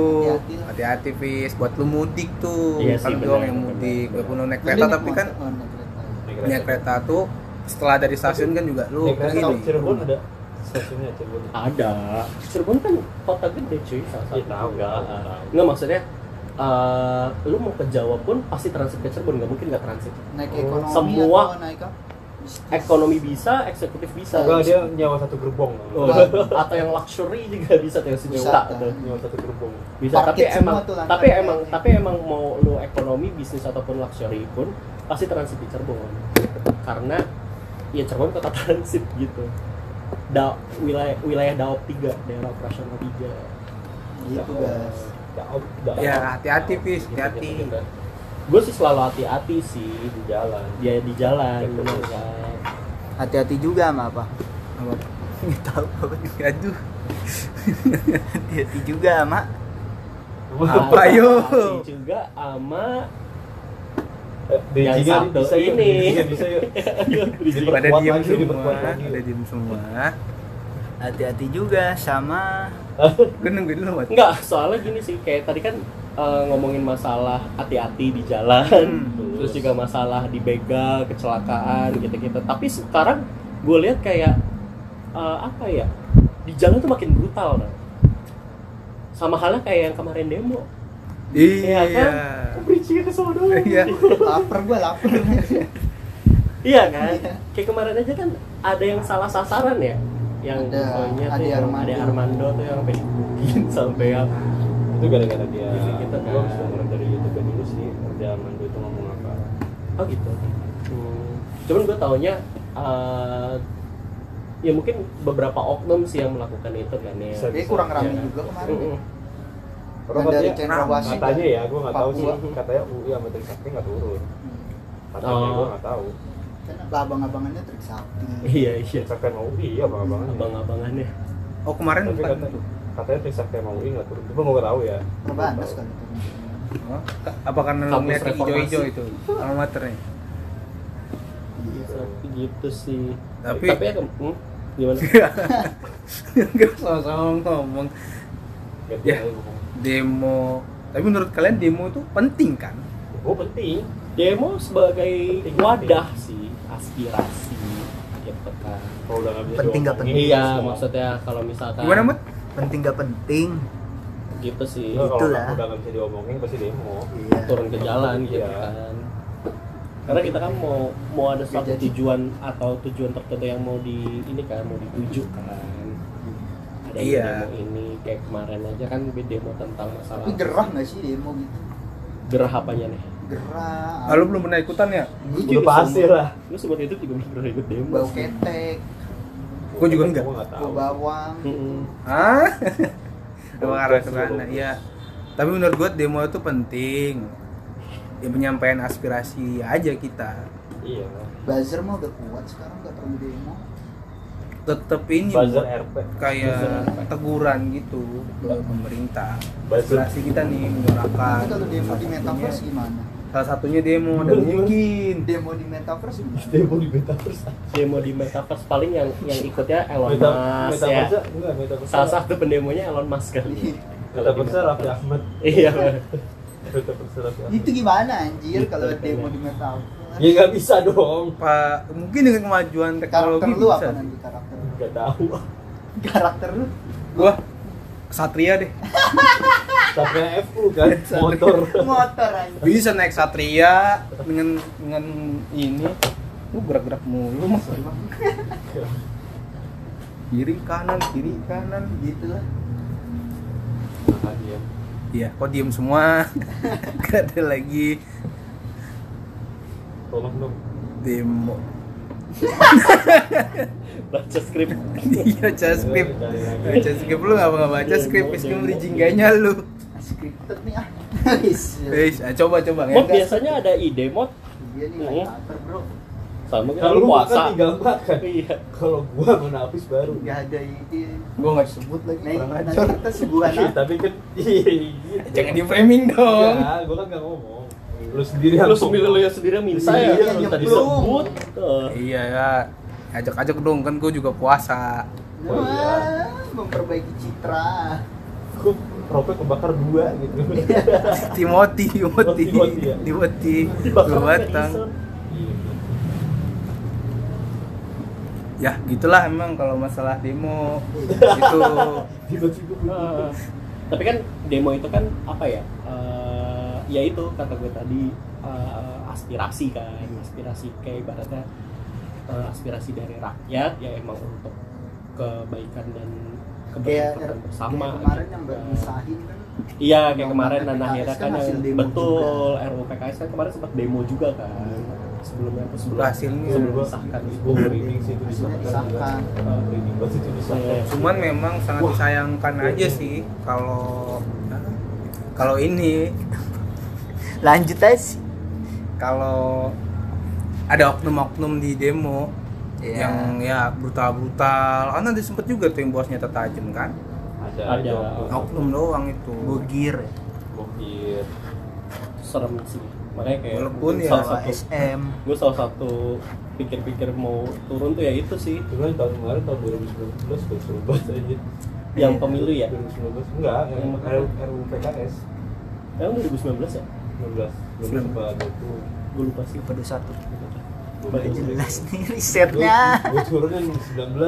S4: Hati-hati
S5: Fis. Buat lu mudik tuh.
S1: Iya
S5: kan
S1: sih,
S5: doang yang mudik. walaupun lu naik kereta tapi kan
S4: naik kereta.
S5: Tuh setelah dari stasiun kan juga lu ini
S2: Cirebon ada stasiunnya Cirebon.
S1: ada. Cirebon kan kota gede cuy salah satu.
S2: Tahu,
S1: enggak enggak maksudnya eh, lu mau ke Jawa pun pasti transit ke Cirebon nggak mungkin nggak transit.
S4: Naik
S2: Oh.
S4: ekonomi
S1: Semua-
S4: atau naik apa?
S1: Ekonomi bisa eksekutif bisa.
S2: Enggak dia nyawa satu gerbong.
S1: Oh, [LAUGHS] atau yang luxury juga bisa tuh yang sejuta
S4: kan.
S1: tuh
S2: Nyawa satu gerbong.
S1: bisa
S4: Parkit
S1: tapi
S4: semua
S1: emang tapi
S4: langkah.
S1: emang tapi emang mau lu ekonomi bisnis ataupun luxury pun pasti transit di Cirebon. Karena ya Cirebon kota [LAUGHS] transit gitu. Da, wilayah wilayah Daop 3 daerah operasional 3
S4: gitu guys
S5: Ya hati-hati pis, hati-hati.
S1: gue sih selalu hati-hati sih
S2: di jalan.
S1: dia di jalan kan
S4: hati-hati juga sama apa
S5: Apa?
S4: nggak tahu
S5: Aduh. [LAUGHS]
S4: hati-hati juga sama
S5: Apa, yo?
S1: Hati-hati juga sama
S2: Bridging
S1: Yang satu
S2: bisa yuk,
S1: ini.
S2: bisa yuk. [LAUGHS]
S5: Pada semua.
S4: hati-hati juga sama [LAUGHS]
S5: Gue nungguin dulu Mat.
S1: Enggak, soalnya gini sih, kayak tadi kan eh, ngomongin masalah hati-hati di jalan,
S5: Hmm.
S1: terus juga masalah dibegal, kecelakaan gitu-gitu. Tapi sekarang gue lihat kayak eh, apa ya, di jalan tuh makin brutal. Nah. Sama halnya kayak yang kemarin demo.
S5: Iya.
S1: kan? Bridging ke sono.
S5: Iya.
S4: lapar gua lapar [LAUGHS]
S1: Iya kan? Kayak kemarin aja kan ada yang salah sasaran ya. Yang
S4: Ada, Ade
S1: yang
S4: Armando.
S1: Ade Armando tuh yang digebukin sampai apa.
S2: Itu gara-gara dia.
S1: Gitu, gitu kan.
S2: Gua harus denger dari YouTube dulu sih. Dia Mando itu ngomong apa.
S1: Oh gitu. Hmm. Cuman gue taunya eh, ya mungkin beberapa oknum sih yang melakukan itu kan ya.
S2: Bisa,
S4: Kayaknya kurang rame
S1: Iya.
S4: juga kemarin
S1: Mm-mm.
S2: Orang
S4: Yang dari
S2: katanya, ya, gue nggak tahu sih. Katanya UI sama Trisakti nggak turun. Katanya
S1: Oh.
S2: gue nggak tahu.
S4: Kan abang-abangannya trik sakti
S1: Iya iya.
S2: Trisakti sama UI ya abang-abangan.
S1: Abang-abangannya.
S5: Oh kemarin
S2: Tapi kata, katanya Trisakti sama UI nggak turun. Cuma nggak tahu ya.
S4: perbanas kan itu
S5: Oh, apa karena lu
S1: Kampus
S5: ngeliat hijau-hijau itu alma maternya?
S4: iya
S1: Tapi gitu sih.
S5: Tapi-
S1: tapi ya hmm, gimana?
S5: Enggak sama-sama ngomong Ya. demo. Tapi menurut kalian demo itu penting kan?
S2: Oh penting.
S1: Demo sebagai wadah sih, aspirasi gitu kan.
S2: Kalau udah nggak bisa
S4: Penting nggak
S1: Iya,
S2: ngomong.
S1: maksudnya kalau misalkan
S5: Gimana, Mat?
S4: penting gak penting
S1: gitu sih.
S2: Nggak, kalau
S4: Itulah.
S2: udah nggak bisa diomongin pasti demo.
S4: iya
S1: turun ke jalan gitu
S2: Iya.
S1: kan karena kita kan mau mau ada suatu
S4: Jadi-
S1: tujuan atau tujuan tertentu yang mau di ini kan mau dituju kan ada
S5: Iya.
S1: demo ini kayak kemarin aja kan demo tentang masalah
S4: tapi gerah gak sih demo gitu
S1: gerah apanya nih
S4: gerah
S5: Ah, lu belum pernah ikutan ya?
S1: Lu
S2: Udah
S1: juga
S2: pasti lah.
S1: lu semua itu juga belum pernah ikut demo
S4: bau ketek
S5: Gua juga enggak.
S2: Gue nggak tahu.
S4: bau bawang?
S5: Apa
S2: Bau
S5: arah ke sana?
S2: bau
S5: Iya. Tapi menurut gua demo itu penting. Ya penyampaian aspirasi aja kita.
S2: Iya.
S4: buzzer mah udah kuat sekarang gak perlu demo
S5: Tetep ini
S2: Buzzer
S5: buat
S2: RP.
S5: kayak
S1: Buzzer.
S5: teguran gitu ke pemerintah.
S2: Buzzer.
S5: Kita nih menyuarakan.
S4: kalau demo di
S5: Salah
S4: metaverse
S5: satunya-
S4: gimana
S5: Salah satunya demo dan mungkin
S4: demo di metaverse gimana [LAUGHS]
S2: Demo di metaverse.
S1: demo di metaverse paling yang yang ikutnya Elon
S2: Meta,
S1: Musk ya
S2: metaverse enggak metaverse.
S1: salah satu pendemonya Elon Musk kali
S2: Metaverse Raffi Ahmad.
S1: iya
S2: Metaverse Raffi Ahmad.
S4: itu gimana anjir
S1: Gitu,
S4: kalau demo di metaverse
S2: Ya nggak bisa dong.
S5: Pak mungkin dengan kemajuan teknologi
S4: karakter lu
S5: bisa.
S4: apa nanti karakter
S2: Nggak tahu.
S4: karakter lu
S5: Gua Satria deh.
S2: Sampai FU kan motor.
S4: motor anjir
S5: Bisa naik Satria dengan dengan ini. Lu gerak-gerak mulu mas. Kiri kanan kiri kanan.
S4: gitu lah
S2: Makanya.
S5: Iya, kok diem semua? [LAUGHS] Gak ada lagi
S2: Tolong dong.
S5: demo. [LAUGHS]
S1: baca skrip
S5: Iya, baca skrip. Baca skrip lu nggak nggak baca skrip, skrip bridging gayanya lu.
S4: scripted nih ah Wis.
S5: Ah, coba coba
S1: mod
S5: ya.
S1: biasanya ada ide mod
S4: iya nih
S1: Hmm.
S4: karakter bro
S1: sama kan
S2: Kalau
S1: lu puasa
S2: tinggal makan.
S1: iya
S2: Kalau gua mana habis baru.
S4: nggak ada ide
S5: Gua nggak disebut lagi.
S4: nah
S5: kurang
S4: nanti
S5: ajar.
S4: kita sebuah
S2: Iya, tapi kan iya.
S5: Jangan di framing dong.
S2: Enggak, gua kan nggak ngomong. Lu sendiri
S1: lu
S2: yang
S1: sendiri lu yang sendiri minta
S4: Iya,
S1: ya
S4: iya,
S1: lu tadi sebut Tuh.
S5: Iya ya. Ajak-ajak dong kan gua juga puasa.
S2: Oh, iya.
S4: Memperbaiki citra
S2: Gua ropek kebakar dua gitu. [LAUGHS]
S5: Timothy, Timothy,
S2: Timothy, ya.
S5: Dua batang. Ya gitulah emang kalau masalah demo [LAUGHS] itu
S1: Ah, tapi kan demo itu kan apa ya Eh, ya itu kata gue tadi eh, aspirasi kan aspirasi kayak ibaratnya eh, aspirasi dari rakyat ya emang untuk kebaikan dan
S4: kayak
S1: keberlanjutan bersama
S4: kayak kemarin yang
S1: gitu
S4: baru
S1: kan.
S4: kan
S1: Iya kayak kemarin dan akhirnya
S4: kan
S1: kan yang betul RUU PKS kan kemarin sempat demo juga kan sebelumnya atau sebelum
S5: Hasilnya.
S1: sebelum disahkan itu
S2: sih itu disahkan. Ah, itu disahkan
S1: Iya.
S5: Cuman memang sangat
S2: Wah.
S5: disayangkan aja sih kalau kalau ini
S4: lanjut aja sih.
S5: Kalau ada oknum-oknum di demo
S4: Iya.
S5: yang ya brutal-brutal. Karena ada sempet juga tuh yang bos nyata tajam kan?
S2: Ada
S1: Ada.
S5: oknum doang itu.
S4: Bugir
S2: mungkin
S1: serem sih. Makanya kayak
S5: Walaupun ya.
S1: salah satu
S4: SM [LAUGHS]
S1: gue salah satu pikir-pikir mau turun tuh ya itu sih.
S2: Cuman tahun kemarin tahun 2019 gue suruh banget aja.
S1: Yang pemilu ya?
S2: 2019 enggak yang
S1: Yang
S2: RUU PKS
S1: emang 2019 ya
S2: 19 19 apa 20
S1: gue lupa sih
S4: pada satu. Gak jelas nih risetnya.
S2: Gue turunin 19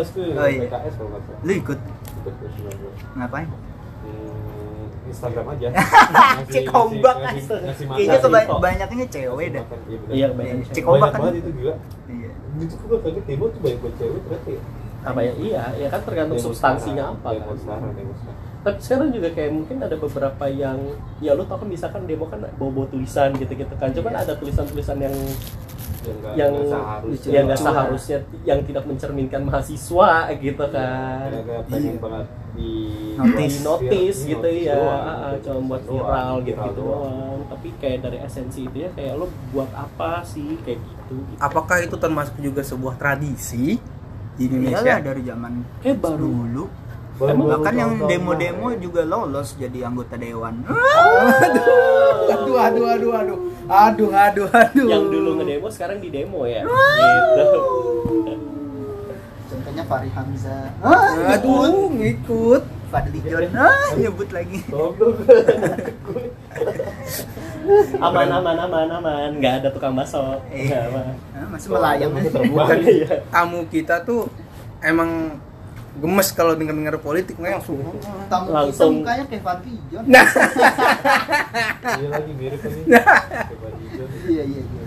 S2: tuh
S4: Oh, iya.
S2: PKS kalau nggak salah.
S4: Lu ikut?
S2: Ikut ke 19
S4: ngapain?
S2: Hmm, Instagram aja. [LAUGHS]
S4: Cek ombak.
S2: ngasih, ngasih makan
S4: kayaknya
S1: Ngasih
S4: keba-
S1: kok.
S4: banyaknya cewek dah.
S2: Iya
S1: iya banyak
S4: Cek
S2: banyak
S4: ombak kan?
S2: banget itu gila.
S4: Iya.
S2: Itu gue kaget demo tuh banyak buat cewek ternyata ya?
S1: Apa ya? Iya ya kan tergantung
S2: Demo
S1: substansinya apa
S2: demo
S1: kan.
S2: sekarang demo sekarang
S1: tapi sekarang juga kayak mungkin ada beberapa yang ya lu tau kan misalkan demo kan bawa-bawa tulisan gitu-gitu kan cuman
S4: Iya.
S1: ada tulisan-tulisan yang
S2: yang nggak
S1: yang
S2: nggak seharusnya
S1: yang nggak
S4: Iya.
S1: seharusnya yang tidak mencerminkan mahasiswa gitu kan
S2: Kayak- kayak pengen
S4: Iya.
S2: banget di
S4: Notice.
S1: di notice
S2: Iya,
S1: gitu
S2: notice
S1: ya
S2: doang, gitu.
S1: cuma buat
S2: Doang,
S1: viral gitu
S2: viral
S1: gitu
S2: doang.
S1: doang tapi kayak dari esensi itu ya kayak lo buat apa sih kayak gitu, gitu.
S5: apakah itu termasuk juga sebuah tradisi di
S4: iyalah
S5: Indonesia
S4: dari zaman
S1: kayak baru
S4: dulu
S2: Baru-
S4: bahkan yang demo-demo juga lolos jadi anggota dewan. [LAUGHS]
S5: Aduh aduh aduh aduh aduh aduh aduh.
S1: Yang dulu ngedemo sekarang di demo ya? Gitu.
S4: Contohnya Fahri Hamzah.
S5: Aduh ngikut.
S4: Fadli John. [LAUGHS] Ah nyebut lagi.
S2: Dong. [LAUGHS]
S1: aman aman aman aman. Nggak ada tukang bakso.
S4: Eh.
S1: apa
S4: Ah, masih melayang.
S5: Bukan tamu kita tuh emang gemes kalau denger denger politik nggak langsung.
S1: Langsung.
S4: kita mukanya kayak Fadli John
S5: nah. [LAUGHS]
S2: Iya lagi mirip John.
S4: iya iya iya.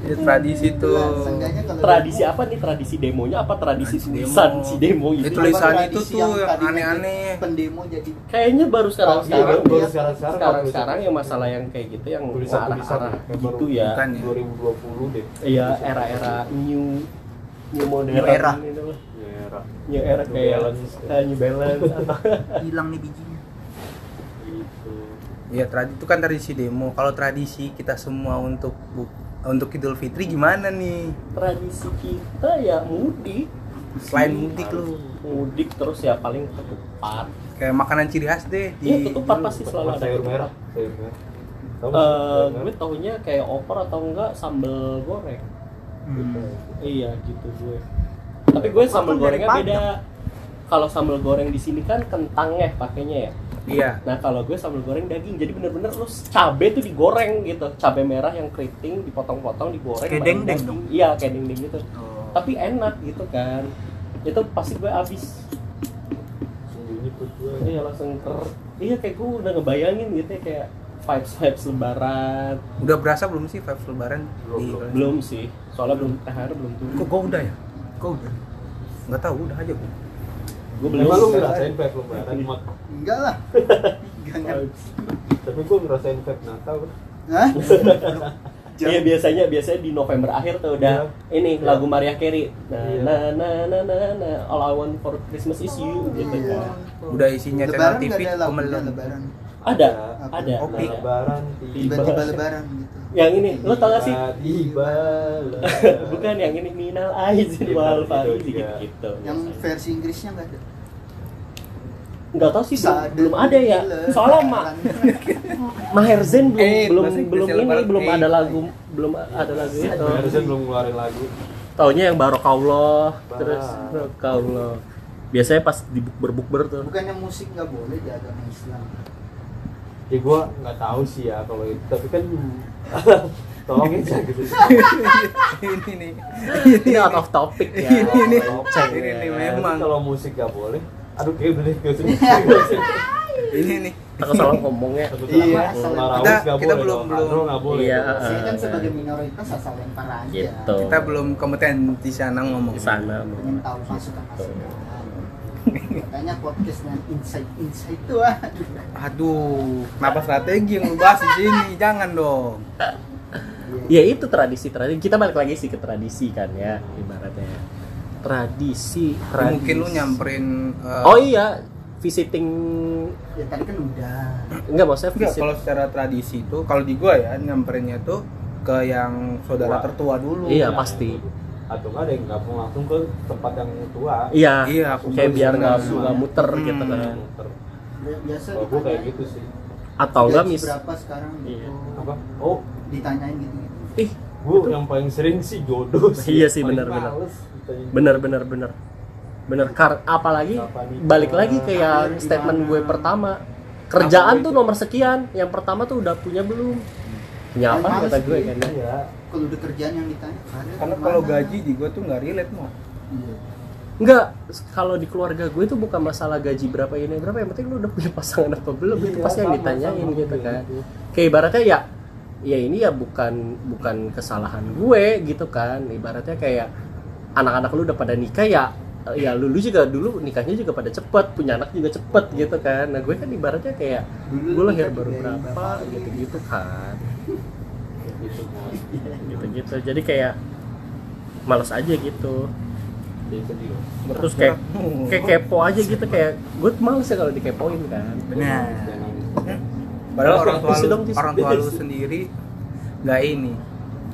S5: Ya, tradisi
S4: Nah,
S5: tuh.
S4: seenggaknya kalau
S1: tradisi apa nih? Tradisi demonya apa? Tradisi tulisan
S5: demo.
S1: si demo
S5: Itu?
S1: Itu
S5: tulisan
S4: Tradisi
S5: itu tuh yang aneh-aneh.
S4: pendemo jadi
S1: kayaknya baru sekarang
S4: Iya,
S1: sekarang
S2: baru
S1: ya.
S2: sekarang- sekarang
S1: sekarang. yang masalah yang kayak gitu yang
S2: ya, kayak baru
S1: gitu ya.
S5: Bukan ya.
S2: 2020 deh.
S1: iya era-era new new modern
S4: New era.
S1: new era
S2: New
S1: kayak
S2: Balance.
S1: new balance [LAUGHS]
S4: hilang nih bijinya
S2: Gitu.
S5: ya tradisi itu kan tradisi demo kalau tradisi kita semua untuk bu- untuk Idul Fitri gimana nih
S1: tradisi kita ya mudik
S5: selain mudik lu
S1: mudik terus ya paling ketupat
S5: kayak makanan ciri khas deh
S1: iya
S5: di
S1: ketupat pasti selalu ada
S2: sayur merah, sayur merah.
S1: Eh,
S2: sayur
S1: gue
S2: merah?
S1: taunya kayak opor atau enggak sambal goreng
S2: Gitu.
S1: iya gitu gue tapi gue sambal gorengnya beda. Kalau sambal goreng di sini kan kentang ya pakainya ya.
S5: Iya.
S1: Nah kalau gue sambal goreng daging jadi bener-bener lu cabe tuh digoreng gitu. Cabe merah yang keriting dipotong-potong digoreng
S4: Kayak
S1: daging.
S4: dong?
S1: iya kayak dendeng gitu.
S4: Oh.
S1: tapi enak gitu kan. Itu pasti gue abis
S2: Sembunyi perut gue.
S1: iya langsung ter iya kayak gue udah ngebayangin gitu ya kayak vibes vibes lebaran.
S5: Udah berasa belum sih vibes lebaran?
S2: Belum,
S5: di
S2: belum.
S1: belum sih. Soalnya belum THR belum
S5: kok
S1: turun
S5: gua udah ya
S4: kok udah
S5: nggak tahu udah aja gua
S1: gue belum
S2: Emang lu ngerasain vape lebaran, Mat?
S4: enggak lah [LAUGHS] jangan
S2: Tapi gue ngerasain vape Natal.
S4: Hah? [LAUGHS]
S1: Iya biasanya biasanya di November akhir tuh udah ini
S2: Iya.
S1: lagu Mariah Carey. Nah,
S2: Iya.
S1: nah, nah, nah, nah, nah, all I want for Christmas is you gitu
S4: Iya.
S1: kan.
S5: udah isinya channel
S4: lebaran
S5: TV
S4: ada
S5: kemelon
S4: lebaran
S1: Ada, ada. Nah,
S2: Lebaran
S4: tiba-tiba lebaran gitu
S1: yang ini, lo tau gak sih?
S2: Tiba [LAUGHS]
S1: Bukan yang ini minal aizin
S2: Iya,
S1: wal
S2: itu
S1: faizin
S2: juga.
S1: gitu-gitu.
S4: yang versi Inggrisnya nggak ada
S1: Nggak tahu sih belum,
S4: Sudden
S1: belum ada ya. Soalnya Ma, [LAUGHS] Maher Zain belum
S5: Eh,
S1: belum belum ini
S5: lebaran.
S1: belum
S5: Eh.
S1: ada lagu belum ada lagu itu.
S2: Harusnya belum ngeluarin lagu.
S1: Taunya yang Barokallah terus. Barokallah. Biasanya pas di berbukber tuh.
S4: bukannya musik nggak boleh di agama Islam
S2: Ya gue nggak tahu sih ya kalau itu. Tapi kan [LAUGHS] tolongin jangan gitu.
S5: ini nih
S1: Ini out of topic ya.
S5: Ini nih. Ini
S1: ya.
S5: nih, memang.
S2: kalau musik nggak boleh. Aduh kayak gak usah. [LAUGHS]
S5: ini nih
S1: takut salah ngomongnya
S4: Iya,
S5: Kita- kita belum- belum.
S2: Boleh
S1: Iya.
S4: Saya kan sebagai minoritas asal lempar aja.
S1: Gitu.
S5: kita belum kompeten di sana ngomong
S1: di sana
S4: Pengen tahu masukan masukan. Makanya podcastnya insight insight tuh ah.
S5: aduh kenapa strategi yang lu bahas di sini jangan dong
S1: ya itu tradisi tradisi kita balik lagi sih ke tradisi kan ya ibaratnya tradisi,
S5: Ya,
S1: tradisi.
S5: mungkin lu nyamperin eh,
S1: oh iya visiting
S4: Ya tadi kan udah.
S1: enggak maksudnya
S5: enggak
S1: visit
S5: kalau secara tradisi itu kalau di gua ya nyamperinnya tuh ke yang saudara
S2: Tua.
S5: tertua dulu
S1: Iya,
S2: Ya,
S1: pasti.
S2: Atau nggak ada yang gabung langsung ke tempat yang tua
S1: iya
S5: Iya, aku
S1: kayak biar nggak nggak muter
S5: Hmm.
S1: gitu kan
S2: Muter.
S4: Biasa
S2: kalau gua kayak gitu sih
S1: atau enggak mis
S4: berapa sekarang
S1: Iya.
S4: gitu.
S2: apa oh
S4: Ditanyain gitu. -gitu.
S1: ih
S2: gua yang paling sering sih jodoh [LAUGHS] sih
S1: Iya sih,
S2: males ditanyain.
S1: bener bener bener bener kar apalagi balik lagi
S4: Karir
S1: statement
S4: gimana?
S1: gue pertama kerjaan
S2: Apa
S1: tuh
S2: itu?
S1: nomor sekian yang pertama tuh udah punya belum punya
S4: Yang
S1: apa kata gue kan ya
S2: iya
S4: Kalau udah kerjaan yang ditanya karir
S5: karena kalau gaji di gua tuh nggak relate mau
S4: Iya.
S1: Enggak, kalau di keluarga gue itu bukan masalah gaji berapa ini berapa, yang penting lu udah punya pasangan apa belum itu
S2: Iya,
S1: pasti yang ditanyain
S2: sama
S1: gitu kan. Kayak ibaratnya ya ya ini ya bukan bukan kesalahan gue gitu kan. Ibaratnya kayak anak-anak lu udah pada nikah ya ya lu, lu juga dulu nikahnya juga pada cepet punya anak juga cepet gitu kan nah gue kan ibaratnya kayak
S4: Dulu
S1: gue lahir baru berapa
S4: bapak.
S1: gitu gitu kan
S2: gitu.
S1: Gitu gitu jadi kayak males aja gitu. Terus kayak kayak kepo aja gitu kayak gue tuh males ya kalau dikepoin kan.
S2: Nangis.
S5: padahal orang tua lu, orang tua lu sendiri nggak ini.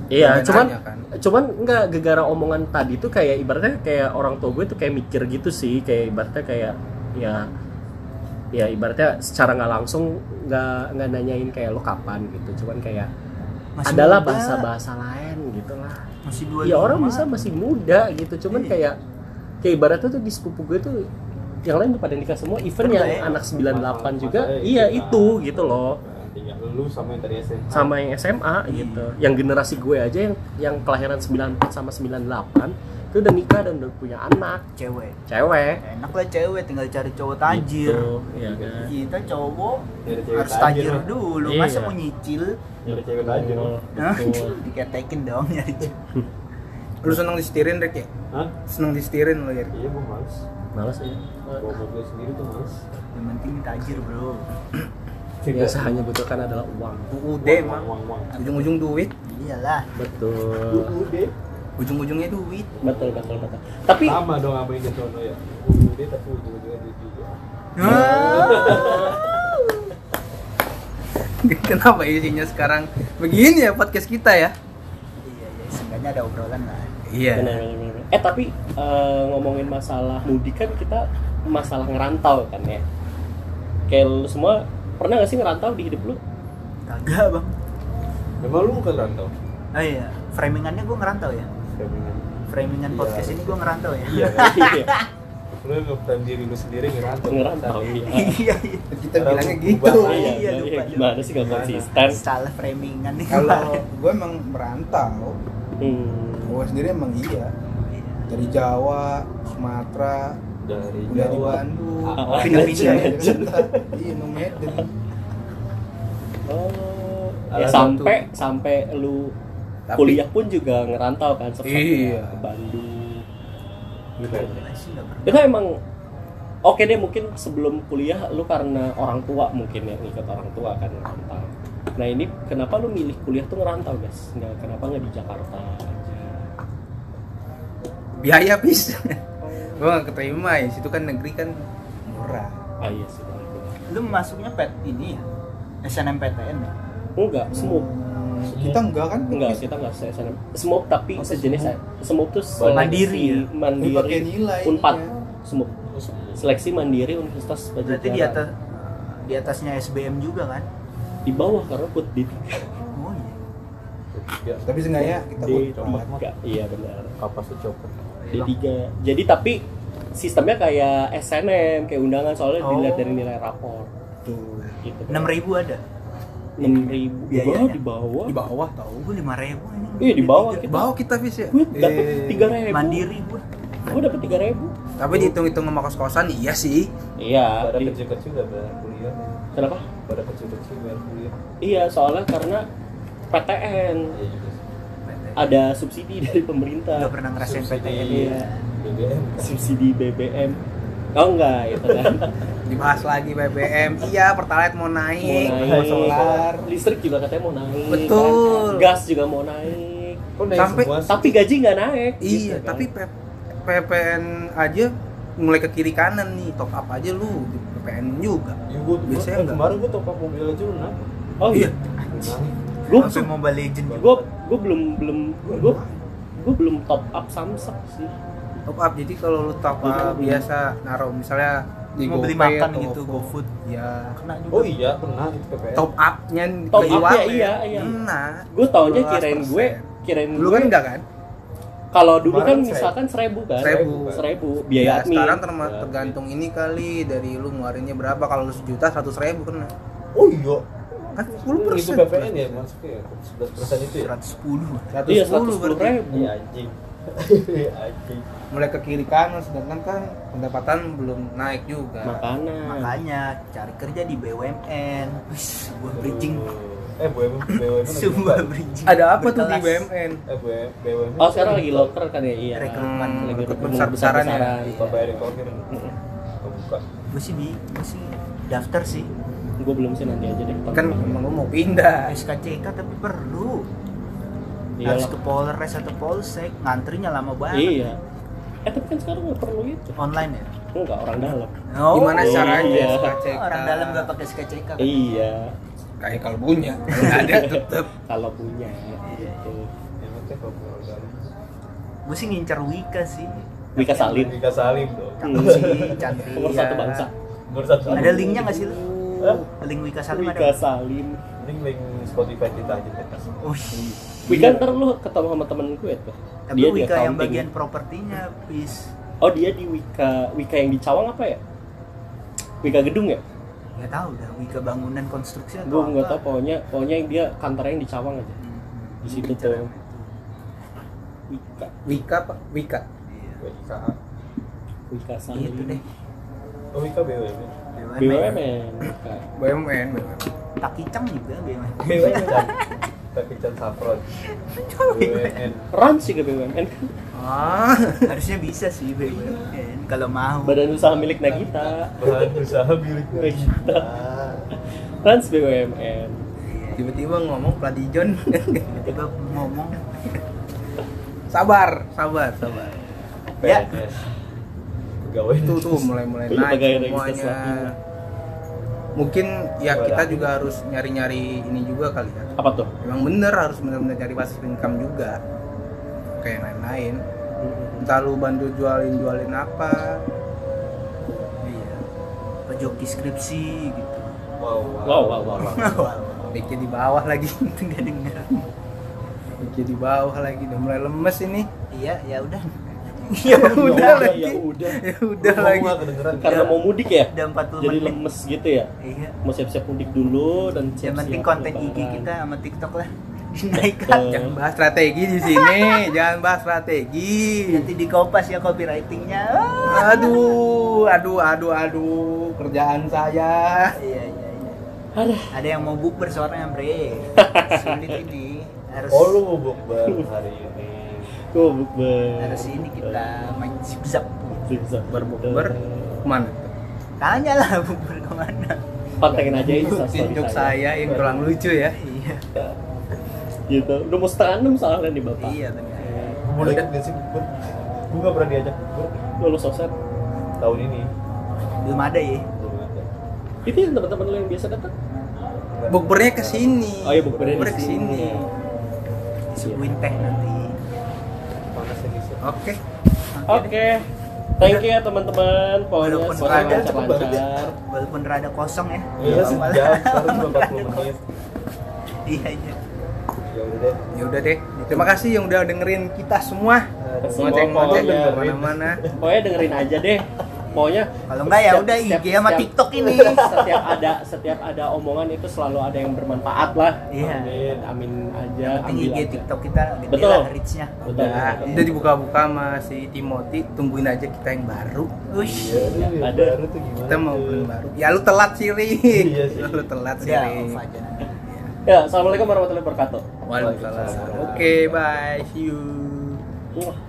S1: Iya cuman
S5: nanya kan.
S1: cuman nggak gegara omongan tadi tuh kayak ibaratnya kayak orang tua gue tuh kayak mikir gitu sih kayak ibaratnya kayak ya ya ibaratnya secara nggak langsung nggak nggak nanyain kayak lo kapan gitu. Cuman kayak
S4: Masih
S1: adalah bahasa-bahasa lain gitu lah
S4: Masih dua.
S1: ya orang bisa masih muda gitu cuman
S4: Iya.
S1: kayak kayak ibaratnya tuh di sepupu gue tuh yang lain udah pada nikah semua even yang
S4: Terbaik.
S1: anak 98 juga iya
S2: kan.
S1: itu gitu loh
S2: tinggal lu sama yang tadi SMA
S1: sama yang SMA gitu yang generasi gue aja yang yang kelahiran 94 sama 98 itu udah nikah dan udah punya anak
S4: cewek.
S1: cewek
S4: Enak lah cewek tinggal cari cowok tajir.
S1: gitu, ya kan
S4: Kita cowok harus tajir
S2: tajir.
S4: dulu.
S1: Iya.
S4: Masa mau nyicil?
S2: nyari cewek
S4: Hah?
S1: betul. [LAUGHS]
S4: Diketekin dong nyari cewek. [LAUGHS]
S5: lu seneng disetirin Rek ya
S2: Hah?
S5: seneng disetirin lo ya
S2: iya gua males
S1: males ya
S2: bawa mobil sendiri tuh males
S4: Yang penting tajir bro.
S1: yang hanya butuhkan adalah uang
S5: UUD
S2: uang
S5: emang
S2: uang uang
S5: ujung-ujung duit
S4: Iyalah.
S1: betul
S2: udah
S5: ujung-ujungnya duit
S1: betul betul betul tapi
S2: sama dong apa yang sono ya udah tapi ujung-ujungnya duit juga [LAUGHS]
S5: kenapa isinya sekarang begini ya podcast kita ya
S4: Iya iya. Seenggaknya ada obrolan lah.
S5: iya
S1: Benar, benar, benar. Eh tapi eh, ngomongin masalah mudik kan kita masalah ngerantau kan ya. Kayak lu semua pernah gak sih ngerantau di hidup lu?
S4: Kagak bang.
S2: emang lu bukan rantau
S4: Oh iya. Framingannya gue ngerantau ya.
S2: Framingan.
S4: Framingan
S2: Iya.
S4: podcast ini gue ngerantau ya.
S2: iya [LAUGHS]
S1: Iya,
S2: lu ngeprem diri lu sendiri ngerantau
S1: ngerantau iya.
S4: Iya iya.
S5: kita bilangnya gitu
S4: Iya,
S1: Iya,
S4: iya,
S1: iya,
S4: lupa,
S1: gimana sih gak konsisten?
S4: Salah framingan nih.
S5: kalau gue emang merantau
S1: Hmm.
S5: gue sendiri emang iya
S4: Iya.
S5: dari Jawa Sumatera
S2: dari
S5: udah di
S2: Jawa
S5: Bandung
S1: Ah,
S4: Pindah-pindah ya.
S5: iya no Medan
S1: Oh, ya
S2: Alah,
S1: sampai sampai lu
S5: Tapi-
S1: kuliah pun juga ngerantau kan seperti
S5: Iya.
S1: ke Bandung. Gitu.
S4: Nggak.
S1: Itu emang oke deh mungkin sebelum kuliah lu karena orang tua mungkin ya ngikut orang tua kan ngerantau. Nah ini kenapa lu milih kuliah tuh ngerantau guys? Nggak kenapa nggak di Jakarta aja?
S5: biaya bis [LAUGHS] gue gak keterima ya situ kan negeri kan murah
S1: Ah iya sih.
S4: Lu masuknya pet ini ya? SNMPTN ya?
S1: Enggak, semuk.
S5: kita enggak kan
S1: Enggak, kita enggak se SNM. Semuk tapi
S4: Oh,
S1: sejenis
S4: semuk.
S1: semuk tuh
S4: Mandiri ya?
S1: seleksi mandiri.
S5: Pakai nilai
S1: Unpad.
S5: ininya.
S1: Semuk. Seleksi mandiri Universitas Pajajaran.
S4: Berarti di atas di atasnya SBM juga kan?
S1: di bawah karena put di
S4: Oh iya.
S2: ya,
S5: tapi seenggaknya kita
S1: di tiga. Iya benar.
S2: kapas copot
S1: Di tiga. Jadi tapi sistemnya kayak SNM, kayak undangan soalnya
S4: Oh.
S1: dilihat dari nilai rapor.
S5: tuh
S1: Gitu.
S4: Enam ribu ada?
S1: Enam ribu di bawah
S4: Biayanya?
S1: di bawah.
S5: Di bawah tau
S4: Gue lima ribu ini.
S1: Iya, di bawah
S5: di
S1: kita.
S5: bawah kita bis ya?
S1: Gue dapet
S5: Eh,
S1: tiga ribu.
S4: Mandiri gue.
S1: gue dapet tiga ribu.
S5: Tapi dihitung-hitung sama kos-kosan iya sih.
S1: iya.
S2: Pada kecil-kecil gak bayar kuliah?
S1: Kenapa?
S2: Pada kecil-kecil bayar kuliah.
S1: Iya soalnya karena PTN
S2: iya juga
S1: ada subsidi dari pemerintah.
S4: Gak pernah ngerasain
S2: Subsidi.
S4: PTN
S1: Iya.
S2: BBM
S1: subsidi BBM oh enggak itu kan [LAUGHS]
S5: Dibahas lagi BBM. Iya, Pertalite mau
S1: mau
S5: naik,
S1: naik
S5: mau solar.
S1: listrik juga katanya mau naik
S5: Betul.
S1: kan? gas juga mau naik
S2: kok naik
S5: Sampai-
S2: semua sih?
S1: tapi gaji nggak naik
S5: Iya,
S1: gitu kan.
S5: tapi PPN aja mulai ke kiri kanan nih, top up aja lu di PPN juga.
S2: Ya, gua, gua,
S5: Biasanya
S2: eh,
S5: enggak.
S2: kemarin gua top up mobil aja lunak
S1: oh iya
S2: Naik.
S1: gue
S4: Sampai Mobile Legend juga.
S1: gue gue belum belum gue gue belum top up samsak sih
S5: Top up jadi kalau lu top up biasa naruh misalnya di
S4: Mau beli makan
S5: atau
S4: gitu. GoFood.
S5: Ya.
S4: Kena juga.
S2: oh iya kena itu PPN
S5: Top up-nya
S1: Top
S5: di
S1: up-nya
S5: warnet.
S1: iya, iya.
S5: Kena.
S1: gue taunya
S5: 12%.
S1: kirain gue kirain gue
S5: kan enggak kan?
S1: kalau dulu kan misalkan seribu kan
S5: Seribu.
S1: seribu biaya
S5: Ya,
S1: admin
S5: sekarang
S2: Ya,
S5: tergantung ini kali dari lu ngeluarinnya berapa kalau lu sejuta seratus ribu kena
S2: oh iya
S5: kan sepuluh
S2: itu
S5: persen
S2: PPN ya masuknya ya 11 persen itu ya
S4: 110.
S1: iya
S5: 110
S1: seratus sepuluh
S5: berarti.
S1: ribu
S2: iya anjing Iya, anjing
S5: mulai ke kiri kanan sedangkan kan pendapatan belum naik juga
S1: makanan
S4: Makanya cari kerja di BUMN. Wis, sebuah bridging.
S2: eh BUMN BUMN lagi [LAUGHS]
S4: Sebuah bridging.
S5: ada apa tuh di. BMN
S2: eh BUMN BUMN
S1: oh sekarang lagi loker kan ya iya
S4: Rekrutmen.
S5: Hmm,
S1: lagi
S5: rekrutmen
S1: rekrutmen
S5: besar-besaran ya.
S2: Thohir buka
S4: Gue sih bi, gue sih daftar sih.
S1: gue belum sih nanti aja deh
S5: kan emang lu mau pindah
S4: SKCK tapi perlu.
S1: Iyalah.
S4: Harus ke Polres atau Polsek, ngantrinya lama banget.
S1: iya eh tapi kan sekarang nggak perlu itu
S4: Online ya?
S1: enggak orang dalam
S4: Oh,
S5: gimana
S1: iya.
S5: caranya
S1: Iya.
S5: SKCK
S4: Orang dalam gak pakai SKCK kan?
S1: iya
S5: kayak kalau punya kalau nggak ada [LAUGHS] tetep
S1: kalau punya
S4: Iya,
S1: gitu
S2: dalam
S4: Gue sih ngincar Wika sih.
S1: Wika Salim
S2: Wika Salim dong
S4: Cakep
S1: Hmm.
S4: sih, cantik.
S1: nomor satu bangsa
S2: nomor satu
S4: Ada linknya nggak sih lu?
S2: Hah?
S4: Link Wika Salim
S1: Wika
S4: ada.
S1: Salim
S2: link link Spotify kita aja deh
S4: Wih.
S1: Wika ntar lu ketemu sama temen gue tuh.
S4: Tapi
S1: dia di
S4: Wika yang bagian propertinya, bis.
S1: oh dia di Wika Wika yang di Cawang apa ya? Wika gedung ya?
S4: Gak tahu dah Wika bangunan konstruksi atau
S1: gue
S4: apa.
S1: nggak tahu pokoknya pokoknya yang dia kantornya yang di Cawang aja.
S4: Hmm.
S1: di situ tuh.
S4: Itu.
S1: Wika.
S5: Wika pak Wika.
S4: Iya.
S2: Wika.
S1: Wika
S4: Gitu
S1: Salim
S4: deh.
S2: oh Wika BUMN
S1: BUMN.
S5: BUMN BUMN
S4: Tak kicang juga BUMN.
S2: BUMN [LAUGHS] tapi Chan Safron BUMN
S1: Rans juga BUMN
S5: ah [LAUGHS]
S4: Harusnya bisa sih BUMN kalau mau.
S1: Badan Usaha Milik Nagita.
S2: Bahan usaha milik
S1: Nagita. Rans BUMN
S5: tiba-tiba ngomong Pladijon
S4: Tiba-tiba ngomong.
S5: Sabar sabar sabar.
S4: Ya.
S2: PNS pegawai
S5: itu tuh mulai-mulai naik semuanya. Mungkin ya
S2: Gua
S5: kita juga harus nyari-nyari ini juga kali ya
S1: apa tuh
S5: emang bener harus bener-bener cari passive income juga kayak yang lain-lain entah lu bantu jualin jualin apa
S4: iya. Pejoki skripsi gitu.
S2: wow
S1: wow wow wow, wow. [LAUGHS]
S4: Wow.
S5: Dikit di bawah lagi [LAUGHS]
S4: Enggak denger.
S5: Dikit di bawah lagi udah mulai lemes ini
S4: Iya, ya udah.
S5: Ya udah
S1: udah,
S5: lagi
S1: ya udah.
S5: ya udah lagi
S1: karena mau mudik ya
S4: Udah 40
S1: jadi
S4: menit.
S1: lemes gitu ya
S4: Iya.
S1: mau siap-siap mudik dulu dan
S4: Yang
S1: siap-siap
S4: penting konten IG kita sama TikTok lah [LAUGHS] dinaikkan.
S1: Betul.
S5: jangan bahas strategi di sini jangan bahas strategi
S4: Nanti di kopas ya copywritingnya. Ah.
S5: aduh aduh aduh aduh kerjaan saya
S4: Iya, iya, iya. Ada yang mau bukber soalnya, Bre. [LAUGHS] Sulit ini. Harus
S2: oh lu mau bukber hari ini
S1: Gue bukber.
S4: harus ini kita main zip-zap.
S1: Zigzag
S5: berbukber ke mana
S4: Tanya lah bukber ke mana.
S1: Pantengin aja ini
S5: jok saya yang kurang lucu ya
S4: Iya.
S1: Gitu. Udah mau setengah enam soalnya nih bapak.
S4: Iya.
S2: Gua boleh ikut gak sih bukber gue gak pernah diajak bukber
S1: Lulus offset.
S2: tahun ini
S4: Belum ada ya.
S2: belum ada
S1: Itu yang teman-teman lu yang biasa datang.
S5: bukbernya ke sini
S1: Oh iya, bukbernya di
S5: ke
S1: sini.
S5: Sini
S4: Disuguhin teh nanti.
S5: oke
S1: Oke. Thank you ya teman-teman. Pokoknya
S4: Walaupun rada
S2: banget ya.
S4: Walaupun rada kosong ya.
S2: iya sejam sekarang cuma 40 menit [LAUGHS]
S4: Iya, iya.
S2: ya udah deh
S5: ya udah deh terima kasih yang udah dengerin kita semua
S1: Semua
S5: ngoceng-ngoceng
S1: pokoknya
S5: ke mana-mana
S1: Pokoknya dengerin aja deh. Pokoknya
S4: Kalau enggak ya udah
S1: setiap-
S4: IG sama
S1: setiap-
S4: TikTok ini. [LAUGHS]
S1: setiap ada setiap ada omongan itu selalu ada yang bermanfaat lah
S4: Iya.
S1: amin amin aja
S4: Yang penting IG
S1: aja.
S4: TikTok kita gede
S1: Betul.
S4: lah reach-nya.
S1: betul,
S5: Udah,
S1: betul.
S5: udah dibuka-buka sama si Timothy, tungguin aja kita yang baru.
S4: Ush.
S2: Iya, ini
S1: Ada.
S2: baru tuh gimana
S5: Kita mau beli baru. Ya lu telat sih, Ri. [LAUGHS]
S2: Iya sih. [LAUGHS]
S5: Lu telat sih,
S4: aja.
S1: ya assalamualaikum warahmatullahi wabarakatuh
S5: Waalaikumsalam. Oke, bye. See you.
S1: Wah.